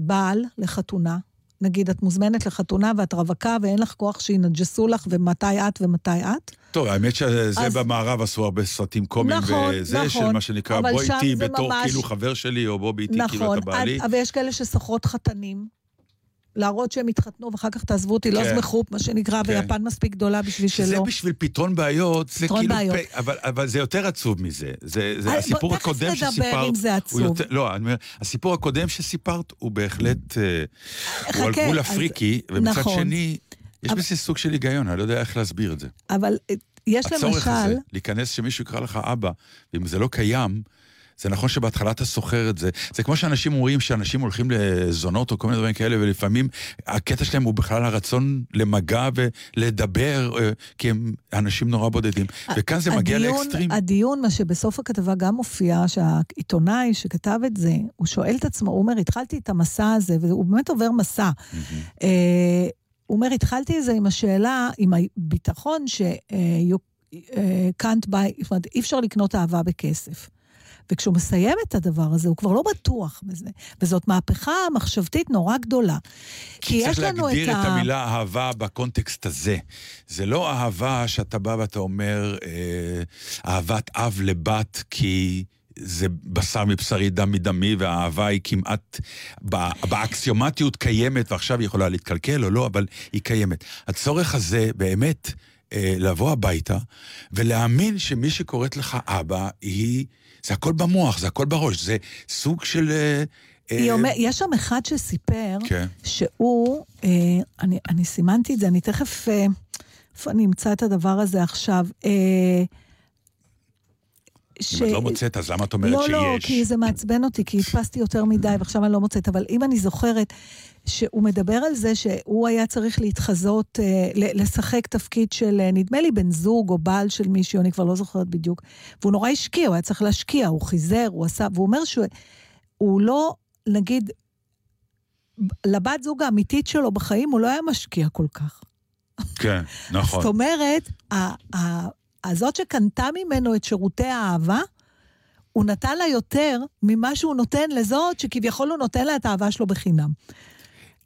בעל לחתונה. נגיד, את מוזמנת לחתונה ואת רווקה ואין לך כוח שינג'סו לך ומתי את ומתי את. טוב, האמת שזה אז- במערב עשו הרבה סרטים קומיים, נכון, וזה של נכון, מה שנקרא, בוא איתי בתור ממש- כאילו חבר שלי, או בוא איתי כאילו נכון, אתה בעלי. אבל יש כאלה ששוכרות חתנים. להראות שהם התחתנו ואחר כך תעזבו אותי, לא כן. זמחו, מה שנקרא, כן. ויפן מספיק גדולה בשביל שלא. בשביל פתרון בעיות, זה פתרון כאילו... בעיות. פ... אבל, אבל זה יותר עצוב מזה. זה, זה אז הסיפור בוא, תכף הקודם נדבר שסיפרת... אם זה עצוב. יותר, לא, אני אומר, הסיפור הקודם שסיפרת הוא בהחלט... אה, הוא על חכה, גבול אז- הפריקי, ומצד נכון. שני, יש אבל- בזה סוג של היגיון, אני לא יודע איך להסביר את זה. אבל אה, יש הצורך הזה, למשל... להיכנס שמישהו יקרא לך אבא, ואם זה לא קיים, זה נכון שבהתחלה אתה שוכר את זה. זה כמו שאנשים אומרים שאנשים הולכים לזונות או כל מיני דברים כאלה, ולפעמים הקטע שלהם הוא בכלל הרצון למגע ולדבר, אה, כי הם אנשים נורא בודדים. וכאן זה מגיע הדיון- לאקסטרים. הדיון, מה שבסוף הכתבה גם מופיע, שהעיתונאי שכתב את זה, הוא שואל את עצמו, הוא אומר, התחלתי את המסע הזה, והוא באמת עובר מסע. אה, הוא אומר, התחלתי את זה עם השאלה, עם הביטחון ש... אה, can't buy, זאת אומרת, אי אפשר לקנות אהבה בכסף. וכשהוא מסיים את הדבר הזה, הוא כבר לא בטוח בזה. וזאת מהפכה מחשבתית נורא גדולה. כי צריך יש לנו את להגדיר את, ה... המילה אהבה בקונטקסט הזה. זה לא אהבה שאתה בא ואתה אומר, אה, אהבת אב לבת, כי... זה בשר מבשרי, דם מדמי, והאהבה היא כמעט בא- באקסיומטיות קיימת, ועכשיו היא יכולה להתקלקל או לא, אבל היא קיימת. הצורך הזה באמת אה, לבוא הביתה ולהאמין שמי שקוראת לך אבא היא... זה הכל במוח, זה הכל בראש, זה סוג של אה, היא אה, אומר, יש שם אחד שסיפר, כן. שהוא, אה, אני, אני סימנתי את זה, אני תכף, אה, איפה אני אמצא את הדבר הזה עכשיו? אה, אם את לא מוצאת, אז למה את אומרת לא, שיש? לא, כי זה מעצבן אותי, כי הדפסתי יותר מדי ועכשיו אני לא מוצאת, אבל אם אני זוכרת שהוא מדבר על זה שהוא היה צריך להתחזות, אה, לשחק תפקיד של, אה, נדמה לי, בן זוג או בעל של מישהו, אני כבר לא זוכרת בדיוק, והוא נורא השקיע, הוא היה צריך להשקיע, הוא חיזר, הוא עשה, והוא אומר שהוא הוא לא, נגיד, לבת זוג האמיתית שלו בחיים הוא לא היה משקיע כל כך. כן, נכון. זאת אומרת, הזאת שקנתה ממנו את שירותי האהבה, הוא נתן לה יותר ממה שהוא נותן לזאת שכביכול הוא נותן לה את האהבה שלו בחינם.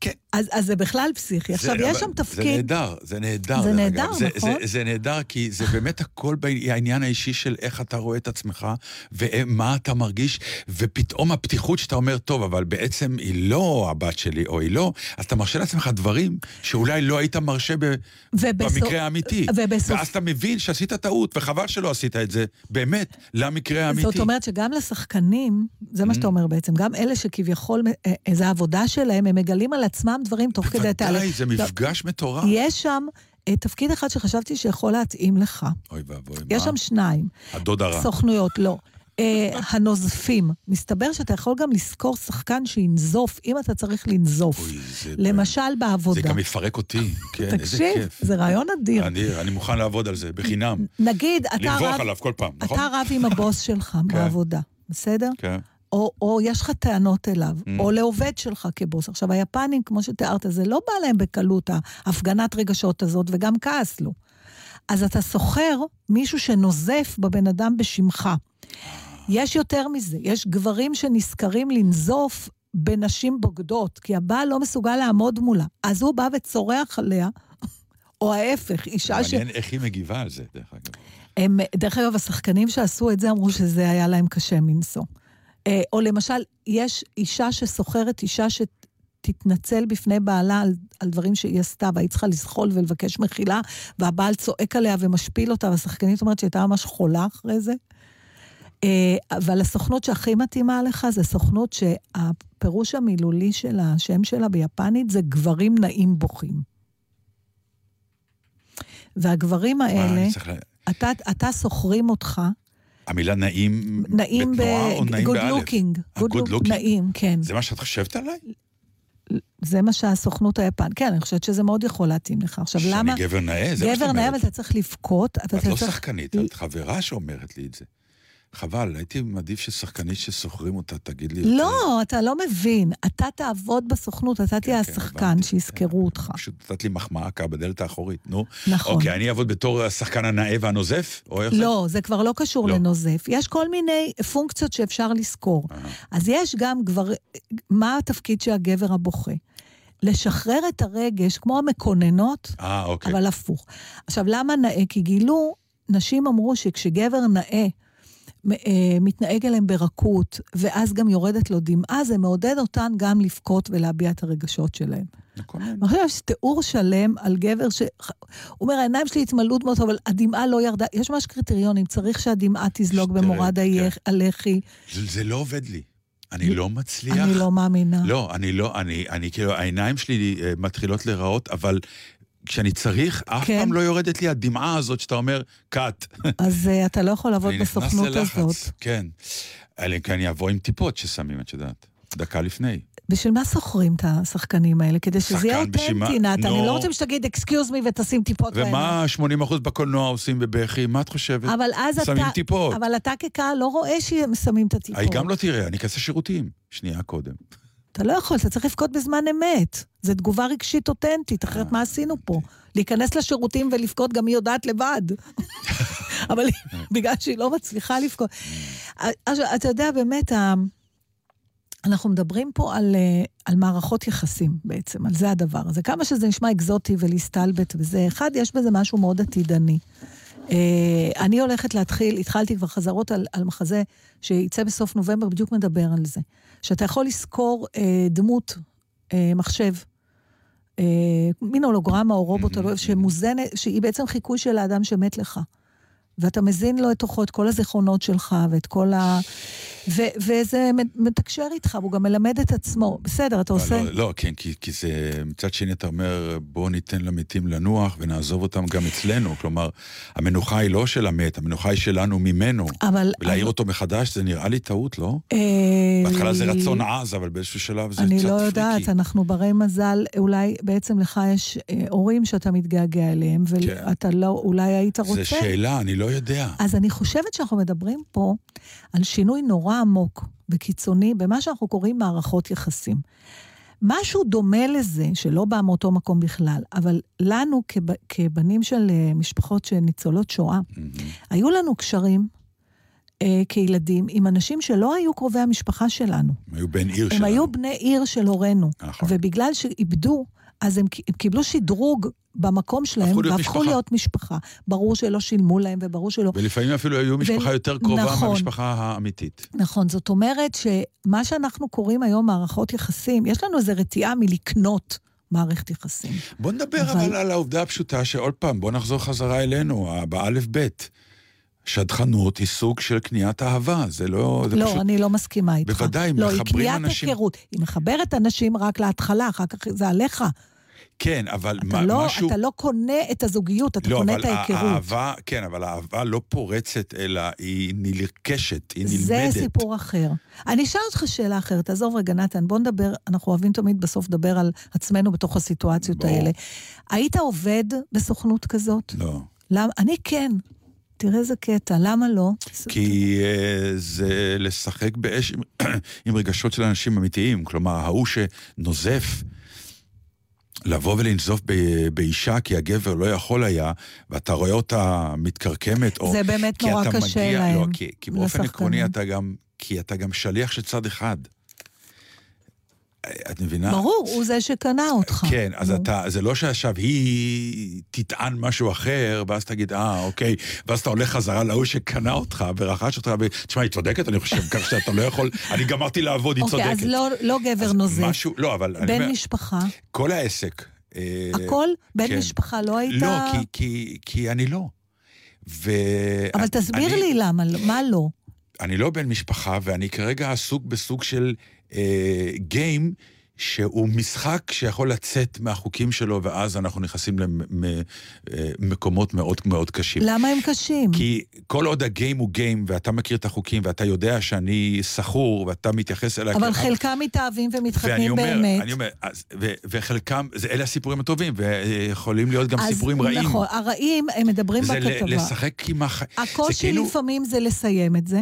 כן. אז, אז זה בכלל פסיכי. עכשיו, זה- יש שם זה תפקיד... נהדר, זה נהדר. זה נהדר. זה, נכון? זה, זה נהדר, כי זה באמת הכל בעניין האישי של איך אתה רואה את עצמך, ומה אתה מרגיש, ופתאום הפתיחות שאתה אומר, טוב, אבל בעצם היא לא הבת שלי, או היא לא, אז אתה מרשה לעצמך דברים שאולי לא היית מרשה ב, ובסוף- במקרה האמיתי. ובסוף- ואז אתה מבין שעשית טעות, וחבל שלא עשית את זה, באמת, למקרה האמיתי. זאת אומרת שגם לשחקנים, זה מה שאתה אומר בעצם, גם אלה שכביכול, אה, אה, זה העבודה שלהם, הם מגלים על עצמם דברים תוך כדי התהליך. בוודאי, זה מפגש מטורף. יש שם אה, תפקיד אחד שחשבתי שיכול להתאים לך. אוי ואבוי, יש מה? שם שניים. הדוד הרע. סוכנויות, לא. אה, הנוזפים. מסתבר שאתה יכול גם לשכור שחקן שינזוף, אם אתה צריך לנזוף. אוי, זה- למשל בעבודה. זה גם יפרק אותי, כן, איזה תקשיב, כיף. זה רעיון אדיר. אני, אני מוכן לעבוד על זה, בחינם. נגיד, אתה לנבוח רב, עליו כל פעם, נכון? אתה רב עם הבוס שלך בעבודה, בסדר? כן. או, או יש לך טענות אליו, Mm. או לעובד שלך כבוס. עכשיו, היפנים, כמו שתיארת, זה לא בא להם בקלות, ההפגנת רגשות הזאת, וגם כעס לו. אז אתה סוחר מישהו שנוזף בבן אדם בשמך. יש יותר מזה, יש גברים שנזכרים לנזוף בנשים בוגדות, כי הבעל לא מסוגל לעמוד מולה. אז הוא בא וצורח עליה, או ההפך, אישה ש... מעניין איך היא מגיבה על זה, דרך אגב. הם, דרך אגב, השחקנים שעשו את זה אמרו שזה היה להם קשה מנשוא. אה, או למשל, יש אישה שסוחרת אישה שתתנצל בפני בעלה על, על דברים שהיא עשתה, והיא צריכה לזחול ולבקש מחילה, והבעל צועק עליה ומשפיל אותה, והשחקנית אומרת שהיא הייתה ממש חולה אחרי זה. אה, אבל הסוכנות שהכי מתאימה לך זה סוכנות שהפירוש המילולי של השם שלה ביפנית זה גברים נעים בוכים. והגברים האלה. אתה, אתה סוחרים אותך, המילה נעים נעים ב... בתנועה או נעים good באלף? looking. אה, good looking? נעים, כן. זה מה שאת חושבת עליי? זה מה שהסוכנות היפן, כן, אני חושבת שזה מאוד יכול להתאים לך. עכשיו, שאני למה... גבר נאה? זה מה שאת גבר נאה, אבל אומרת. אתה צריך לבכות, את לא צריך... שחקנית, את חברה שאומרת לי את זה. חבל, הייתי מעדיף ששחקנית שסוחרים אותה תגיד לי... לא, אתה לא מבין. אתה תעבוד בסוכנות, אתה תהיה כן, השחקן הבנתי, שיזכרו אותך. פשוט נתת לי מחמאה ככה בדלת האחורית, נו. נכון. אוקיי, אני אעבוד בתור השחקן הנאה והנוזף? או איך זה? לא, זה כבר לא קשור לא. לנוזף. יש כל מיני פונקציות שאפשר לזכור. אהה. אז יש גם גבר... מה התפקיד של הגבר הבוכה? לשחרר את הרגש, כמו המקוננות, אה, אוקיי. אבל הפוך. עכשיו, למה נאה? כי גילו, נשים אמרו שכשגבר נאה, אה, מתנהג אליהם ברכות, ואז גם יורדת לו דמעה, זה מעודד אותן גם לבכות ולהביע את הרגשות שלהם. מקונן. עכשיו יש תיאור שלם על גבר ש... הוא אומר, העיניים שלי התמלאו דמעות, אבל הדמעה לא ירדה. יש ממש קריטריונים, צריך שהדמעה תזלוג במורד כן. הלחי. זה, זה לא עובד לי. אני לא מצליח. אני לא מאמינה. לא, אני לא, אני, אני כאילו, העיניים שלי אה, מתחילות להיראות, אבל כשאני צריך, אף כן. פעם לא יורדת לי הדמעה הזאת שאתה אומר, cut. אז uh, אתה לא יכול לעבוד אני בסוכנות ללחץ, הזאת. כן. אלא אם כן אני אבוא עם טיפות ששמים, את יודעת. דקה לפני. בשביל מה שוכרים את השחקנים האלה? כדי שזה יהיה אותנטי? נתן. אני נו. לא רוצה שתגיד excuse me ותשים טיפות בעיניים. ומה 80% בקולנוע עושים בבכי? מה את חושבת? אבל אז אתה... שמים טיפות. אבל אתה כקהל לא רואה שהם שמים את הטיפות. היא גם לא תראה, אני אכנס לשירותים. שנייה קודם. אתה לא יכול, אתה צריך לבכות בזמן אמת. זו תגובה רגשית אותנטית, אחרת מה עשינו פה? להיכנס לשירותים ולבכות, גם היא יודעת לבד. אבל בגלל שהיא לא מצליחה לבכות. אז אתה יודע, באמת, אנחנו מדברים פה על, אה, על מערכות יחסים בעצם, על זה הדבר הזה. כמה שזה נשמע אקזוטי ולהסתלבט וזה, אחד, יש בזה משהו מאוד עתידני. אה, אני הולכת להתחיל, התחלתי כבר חזרות על, על מחזה שיצא בסוף נובמבר, בדיוק מדבר על זה. שאתה יכול לשכור אה, דמות, אה, מחשב, אה, מין הולוגרמה או רובוט, mm-hmm. שמוזנת, שהיא בעצם חיקוי של האדם שמת לך. ואתה מזין לו את תוכו את כל הזיכרונות שלך ואת כל ה... ו- וזה מתקשר איתך, והוא גם מלמד את עצמו. בסדר, אתה עושה... לא, לא, כן, כי, כי זה... מצד שני אתה אומר, בואו ניתן למתים לנוח ונעזוב אותם גם אצלנו. כלומר, המנוחה היא לא של המת, המנוחה היא שלנו ממנו. אבל... ולהעיר אבל- אותו מחדש זה נראה לי טעות, לא? אה, בהתחלה זה רצון עז, אבל באיזשהו שלב זה אני קצת לא פריקי. יודעת, אנחנו ברי מזל, אולי בעצם לך יש אה, הורים שאתה מתגעגע אליהם, ואתה לא, אולי היית רוצה... כן. זו שאלה, אני לא יודע. אז אני חושבת שאנחנו מדברים פה על שינוי נורא עמוק וקיצוני במה שאנחנו קוראים מערכות יחסים. משהו דומה לזה, שלא בא מאותו מקום בכלל, אבל לנו כב, כבנים של אה, משפחות של ניצולות שואה, היו לנו קשרים אה, כילדים עם אנשים שלא היו קרובי המשפחה שלנו. הם היו בן עיר הם שלנו. היו בני עיר של הורינו. נכון. ובגלל שאיבדו, אז הם, הם קיבלו שדרוג במקום שלהם, הפכו להיות והפכו משפחה. להיות משפחה. ברור שלא שילמו להם, וברור שלא... ולפעמים אפילו היו משפחה יותר קרובה נכון. מהמשפחה האמיתית. נכון, זאת אומרת שמה שאנחנו קוראים היום מערכות יחסים, יש לנו איזו רתיעה מלקנות מערכת יחסים. בוא נדבר אבל- אבל על העובדה הפשוטה שעוד פעם, בוא נחזור חזרה אלינו, ה- באלף בית. שדכנות היא סוג של קניית אהבה, זה לא... זה לא, פשוט... אני לא מסכימה איתך. בוודאי, לא, היא מחברים קניית אנשים. היכרות. היא מחברת אנשים רק להתחלה, אחר כך זה עליך. כן, אבל אתה, מה, לא, משהו... אתה לא קונה את הזוגיות, אתה לא, קונה את ההיכרות. האהבה, כן, אבל האהבה לא פורצת, אלא היא נלקשת, היא נלמדת. זה סיפור אחר. אני אשאל אותך שאלה אחרת, עזוב רגע, נתן, בוא נדבר, אנחנו אוהבים תמיד בסוף לדבר על עצמנו בתוך הסיטואציות ברור. האלה. היית עובד בסוכנות כזאת? לא. למה? אני כן. תראה איזה קטע, למה לא? כי אה, זה לשחק באש עם- רגשות של אנשים אמיתיים. כלומר, ההוא שנוזף, לבוא ולנזוף ב- באישה כי הגבר לא יכול היה, ואתה רואה אותה מתקרקמת, או... זה באמת נורא קשה מגיע, להם, לא, כי, כי באופן. עקרוני אתה גם... כי אתה גם שליח של צד אחד. את מבינה? ברור, הוא זה שקנה אותך. כן, אז. אתה, זה לא שעכשיו היא תטען משהו אחר, ואז תגיד, אה, אוקיי, ואז אתה הולך חזרה להוא שקנה אותך ורכש אותך, ותשמע, היא צודקת, אני חושב, כך שאתה לא יכול, אני גמרתי לעבוד, היא אוקיי, צודקת. אז לא, לא גבר אז נוזף. משהו, לא, אבל אני בן אומר, משפחה. כל העסק... אה, הכל? בן כן. משפחה לא היית... לא, כי, כי, כי אני לא. ו... אבל תסביר אני- לי למה, מה לא? אני לא בן משפחה, ואני כרגע עסוק בסוג של אה, גיים, שהוא משחק שיכול לצאת מהחוקים שלו, ואז אנחנו נכנסים למקומות מאוד מאוד קשים. למה הם קשים? כי כל עוד הגיים הוא גיים, ואתה מכיר את החוקים, ואתה יודע שאני סחור, ואתה מתייחס אליי... אבל כאב- חלקם מתאהבים ואני ומתחתנים אומר, באמת. אני אומר, אז, ו, וחלקם, זה, אלה הסיפורים הטובים, ויכולים להיות גם סיפורים רעים. נכון, הרעים, הם מדברים זה בכתבה. לשחק עם הח... זה הקושי כאילו... לפעמים זה לסיים את זה.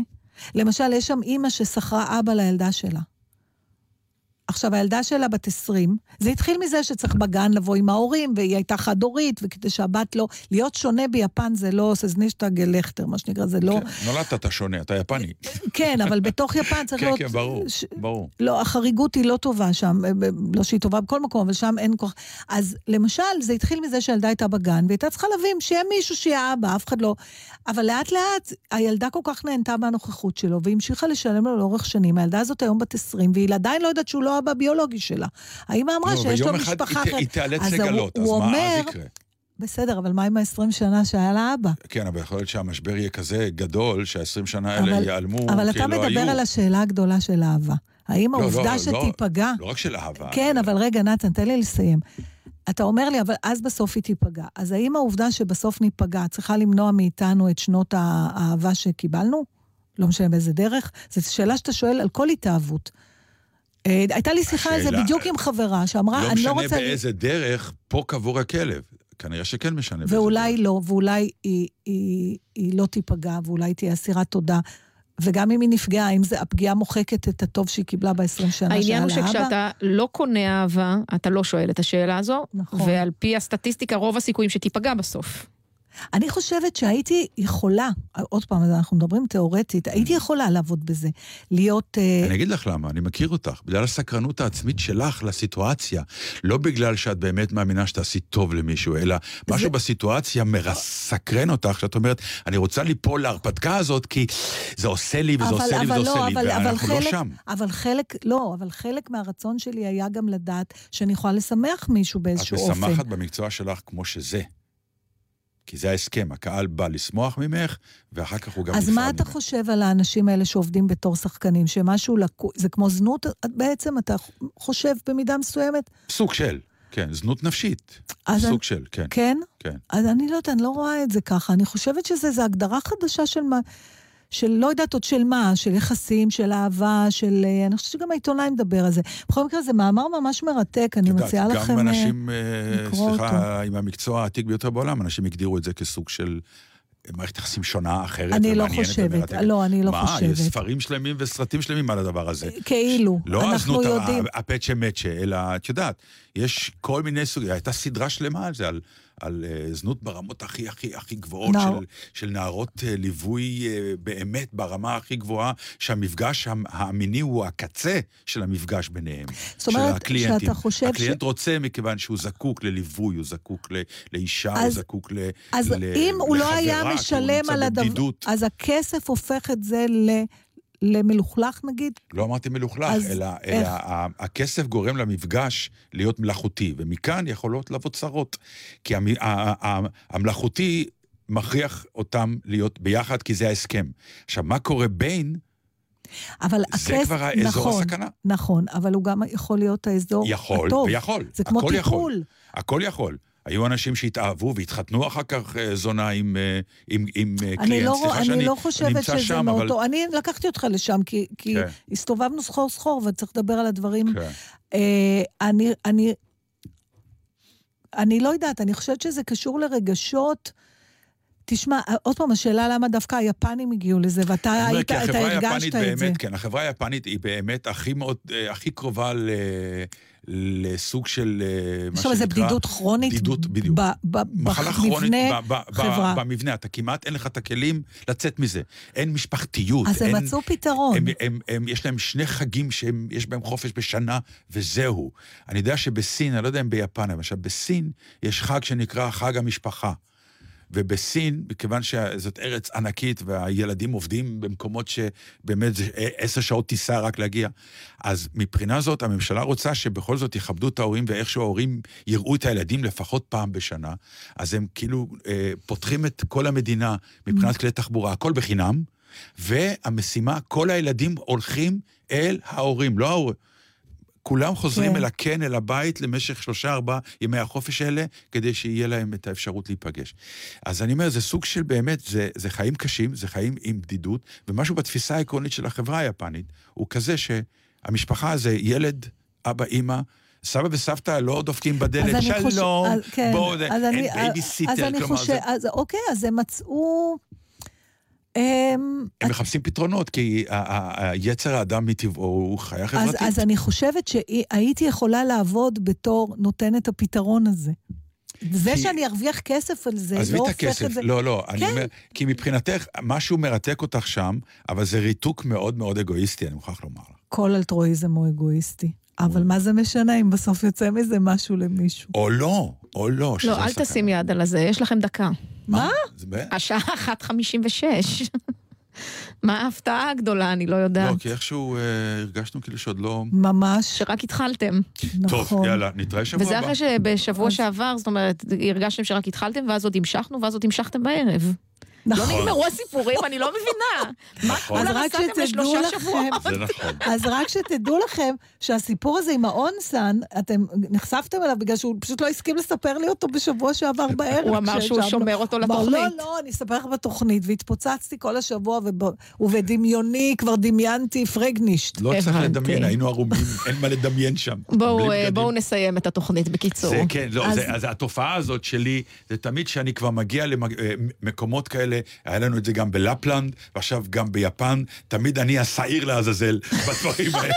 למשל, יש שם אימא ששכרה אבא לילדה שלה. עכשיו, הילדה שלה בת 20, זה התחיל מזה שצריך בגן לבוא עם ההורים, והיא הייתה חד-הורית, וכדי שהבת לא... להיות שונה ביפן זה לא סזנישטה גלכטר, מה שנקרא, זה לא... כן, נולדת, אתה שונה, אתה יפני. כן, אבל בתוך יפן צריך כן, להיות... כן, ברור, ש- ברור. לא, החריגות היא לא טובה שם, אה, ב- לא שהיא טובה בכל מקום, אבל שם אין כוח. אז למשל, זה התחיל מזה שהילדה הייתה בגן, והייתה צריכה להבין שיהיה מישהו שיהיה אבא, אף אחד לא... אבל לאט לאט, הילדה כל כך נהנתה מהנוכחות שלו, והיא המשיכה לשלם לו לאורך שנים. הילדה הזאת היום בת 20, והיא עדיין לא יודעת שהוא לא אבא ביולוגי שלה. האמא אמרה לא, שיש לו משפחה אחרת. היא תיאלץ אז לגלות, הוא- אז הוא מה אומר- אז יקרה? בסדר, אבל מה עם ה-20 שנה שהיה לה אבא? כן, אבל יכול להיות שהמשבר יהיה כזה גדול, שה-20 שנה האלה אבל- ייעלמו אבל אתה כאילו היו. מדבר על השאלה הגדולה של אהבה. האם לא, העובדה לא, שתיפגע... לא רק של אהבה. כן, אבל רגע, נתן, תן לי לסיים. אתה אומר לי, אבל אז בסוף היא תיפגע. אז האם העובדה שבסוף ניפגע צריכה למנוע מאיתנו את שנות האהבה שקיבלנו? לא משנה באיזה דרך? זו שאלה שאתה שואל על כל התאהבות. אה, הייתה לי שיחה על זה בדיוק עם חברה, שאמרה, לא אני לא משנה רוצה... באיזה דרך, פה קבור הכלב. כנראה שכן משנה באיזה ואולי. לא, ואולי היא, היא, היא לא תיפגע, ואולי תהיה אסירת תודה. וגם אם היא נפגעה, אם זה, הפגיעה מוחקת את הטוב שהיא קיבלה ב-20 שנה שהיה לאבא? העניין הוא שכשאתה לא קונה אהבה, אתה לא שואל את השאלה הזו, נכון. ועל פי הסטטיסטיקה, רוב הסיכויים שתיפגע בסוף. אני חושבת שהייתי יכולה, עוד פעם, אנחנו מדברים תיאורטית, הייתי יכולה לעבוד בזה. להיות... אה, אני אגיד לך למה, אני מכיר אותך. בגלל הסקרנות העצמית שלך לסיטואציה. לא בגלל שאת באמת מאמינה שתעשי טוב למישהו, אלא משהו בסיטואציה מסקרן אותך, שאת אומרת, אני רוצה ליפול להרפתקה הזאת, כי זה עושה לי וזה עושה לי וזה עושה לי, ואנחנו לא שם. אבל חלק, לא, אבל חלק מהרצון שלי היה גם לדעת שאני יכולה לשמח מישהו את באיזשהו אופן. משמחת במקצוע שלך כמו שזה. כי זה ההסכם, הקהל בא לשמוח ממך, ואחר כך הוא גם אז נפרד מה אתה ממך. חושב על האנשים האלה שעובדים בתור שחקנים? שמשהו לקוי, זה כמו זנות בעצם? אתה חושב במידה מסוימת? סוג של, כן, זנות נפשית. אז סוג אני- של, כן. כן? כן. אז אני לא יודעת, אני לא רואה את זה ככה. אני חושבת שזה הגדרה חדשה של מה... של לא יודעת עוד של מה, של יחסים, של אהבה, של... אה, אני חושבת שגם העיתונאי מדבר על זה. בכל מקרה, זה מאמר ממש מרתק, אני יודעת, מציעה לכם... גם אה, אנשים, אה, לקרוא סליחה, עם המקצוע העתיק ביותר בעולם, אנשים הגדירו את זה כסוג של מערכת יחסים שונה, אחרת אני לא חושבת. לא, אני לא מה, חושבת. יש ספרים שלמים וסרטים שלמים על הדבר הזה. כאילו, לא אנחנו הזנות יודעים... הפצ'ה מצ'ה, אלא, את יודעת, יש כל מיני סוגים, הייתה סדרה שלמה על זה, על, על uh, זנות ברמות הכי הכי הכי גבוהות, נער- של, של נערות uh, ליווי uh, באמת ברמה הכי גבוהה, שהמפגש המ- המיני הוא הקצה של המפגש ביניהם. זאת אומרת. שאתה חושב ש- הקליינט רוצה מכיוון שהוא זקוק לליווי, הוא זקוק ל, לאישה, הוא אז- זקוק ל, אז ל, אם הוא לא לחברה, היה כי הוא משלם על הדבר... אז הכסף הופך את זה ל... למלוכלך נגיד? לא אמרתי מלוכלך, אלא? אלא הכסף גורם למפגש להיות מלאכותי, ומכאן יכולות לבוא צרות. כי המ, המלאכותי מכריח אותם להיות ביחד, כי זה ההסכם. עכשיו, מה קורה בין, אבל זה הכסף... כבר האזור נכון, הסכנה. נכון, אבל הוא גם יכול להיות האזור יכול, הטוב. ויכול. זה כמו טיפול. יכול. הכל יכול. היו אנשים שהתאהבו והתחתנו אחר כך אה, זונה עם, אה, עם, עם אה, אני קליינט. לא, סליחה אני שאני לא חושבת שזה שם, מאוד אבל... אני לקחתי אותך לשם, כי, כי כן. הסתובבנו סחור סחור, וצריך לדבר על הדברים. כן. אה, אני, אני, אני לא יודעת, אני חושבת שזה קשור לרגשות. תשמע, עוד פעם, השאלה למה דווקא היפנים הגיעו לזה, ואתה היית, אתה החברה הרגשת היפנית את זה. באמת, כן, החברה היפנית היא באמת הכי מאוד, אה, הכי קרובה ל... לסוג של אה, מה שנקרא... בדידות כרונית בדידות, בדיוק. ב- ב- מחלה כרונית חברה. במבנה, אתה כמעט אין לך את הכלים לצאת מזה. אין משפחתיות. אז הם מצאו פתרון. הם, הם, הם, יש להם שני חגים שיש בהם חופש בשנה, וזהו. אני יודע שבסין, אני לא יודע אם ביפן, עכשיו בסין יש חג שנקרא חג המשפחה. ובסין, מכיוון שזאת ארץ ענקית והילדים עובדים במקומות שבאמת זה עשר שעות טיסה רק להגיע, אז מבחינה זאת הממשלה רוצה שבכל זאת יכבדו את ההורים ואיכשהו ההורים יראו את הילדים לפחות פעם בשנה, אז הם כאילו אה, פותחים את כל המדינה מבחינת כלי תחבורה, הכל בחינם, והמשימה, כל הילדים הולכים אל ההורים, לא ההורים. כולם חוזרים כן. אל הקן, אל הבית, למשך שלושה, ארבעה ימי החופש האלה, כדי שיהיה להם את האפשרות להיפגש. אז אני אומר, זה סוג של באמת, זה, זה חיים קשים, זה חיים עם בדידות, ומשהו בתפיסה העקרונית של החברה היפנית, הוא כזה שהמשפחה זה ילד, אבא, אימא, סבא וסבתא לא דופקים בדלת, שלום, אז- כן, בואו, זה- אין בייביסיטר, אז אני כלומר, חושב, זה- אז אוקיי, אז הם מצאו... אמ, הם מחפשים פתרונות, כי היצר האדם מטבעו הוא חיה אז, חברתית. אז אני חושבת שהייתי יכולה לעבוד בתור נותנת הפתרון הזה. זה כי- שאני ארוויח כסף על זה, לא את הופך הכסף, את זה... לא, לא, אני כן. אומר, כי מבחינתך, משהו מרתק אותך שם, אבל זה ריתוק מאוד מאוד אגואיסטי, אני מוכרח לומר לך. כל אלטרואיזם הוא אגואיסטי. אבל מה זה משנה אם בסוף יוצא מזה משהו למישהו? או לא, או לא, לא, אל. תשים יד על הזה, יש לכם דקה. מה? זה ב- השעה 1.56. מה ההפתעה הגדולה, אני לא יודעת. לא, כי איכשהו אה, הרגשנו כאילו שעוד לא... ממש, שרק התחלתם. טוב, נכון. יאללה, נתראה שבוע וזה הבא. אחרי שבשבוע שעבר, זאת אומרת, הרגשתם שרק התחלתם, ואז עוד המשכנו, ואז עוד המשכתם בערב. לא נכון. נגמרו הסיפורים, אני לא מבינה. מה נכון. אז כולם רק שתדעו לשלושה לכם, שבועות? זה נכון. אז רק שתדעו לכם שהסיפור הזה עם האונסן, אתם נחשפתם אליו בגלל שהוא פשוט לא הסכים לספר לי אותו בשבוע שעבר בערב. הוא אמר שהוא כשישבנו. שומר אותו לתוכנית. לא, לא, אני אספר לך בתוכנית. והתפוצצתי כל השבוע, וב- ובדמיוני כבר דמיינתי פרגנישט. לא צריך. לדמיין, היינו ערומים, אין מה לדמיין שם. בואו אה, נסיים את התוכנית בקיצור. זה כן, לא, אז- התופעה הזאת שלי, זה תמיד שאני כבר מגיע למקומות כאלה, היה לנו את זה גם בלפלנד, ועכשיו גם ביפן, תמיד אני השעיר לעזאזל בדברים האלה.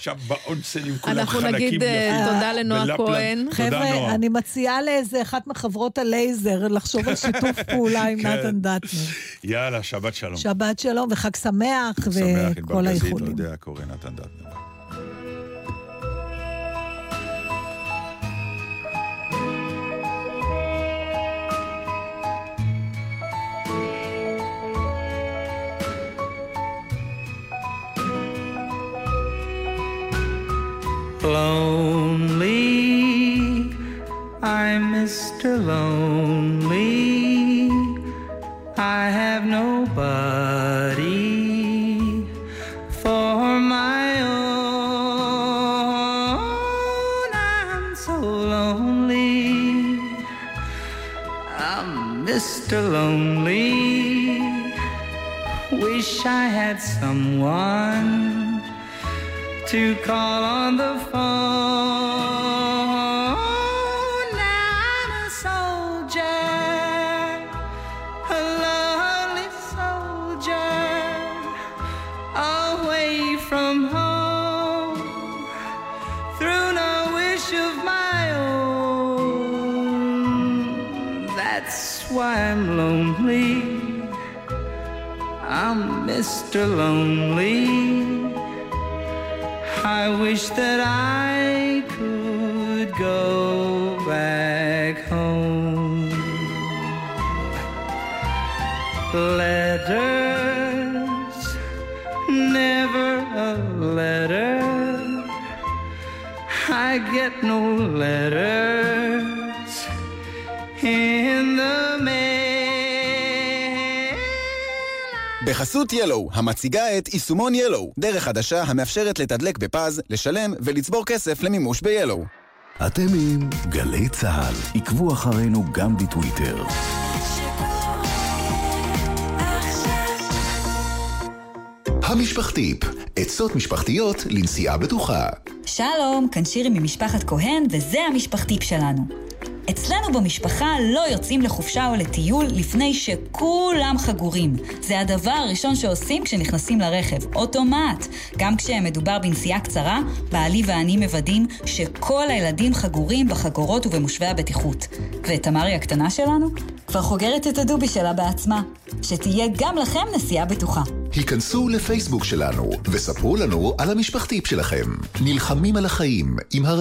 שם באונסנים כולם אנחנו חלקים נגיד אה, יפים. תודה לנועה. כהן. חבר'ה. אני מציעה לאיזה אחת מחברות הלייזר לחשוב על שיתוף פעולה עם כן. נתן דטנר. יאללה, שבת שלום. שבת שלום וחג שמח שמח עם וכל ברגזית, לא האיחולים. יודע, קורא נתן דטנר. Lonely I'm Mr. Lonely. I have nobody for my own. I'm so lonely. I'm Mr. Lonely. Wish I had someone to call on the phone. Now I'm a soldier, a lonely soldier, away from home, through no wish of my own. That's why I'm lonely. I'm Mr. Lonely. I wish that I could go back home. Letters, never a letter. I get no letters בחסות ילו, המציגה את יישומון ילו, דרך חדשה המאפשרת לתדלק בפז, לשלם ולצבור כסף למימוש ב-ילו. אתם עם גלי צה"ל. עקבו אחרינו גם בטוויטר. המשפחתיפ, עצות משפחתיות לנסיעה בטוחה. שלום, כאן שירי ממשפחת כהן, וזה המשפחתיפ שלנו. אצלנו במשפחה לא יוצאים לחופשה או לטיול לפני שכולם חגורים. זה הדבר הראשון שעושים כשנכנסים לרכב, אוטומט. גם כשמדובר בנסיעה קצרה, בעלי ואני מוודאים שכל הילדים חגורים בחגורות ובמושבי הבטיחות. ותמרי הקטנה שלנו כבר חוגרת את הדובי שלה בעצמה. שתהיה גם לכם נסיעה בטוחה. היכנסו לפייסבוק שלנו וספרו לנו על המשפחתיפ שלכם. נלחמים על החיים עם הר...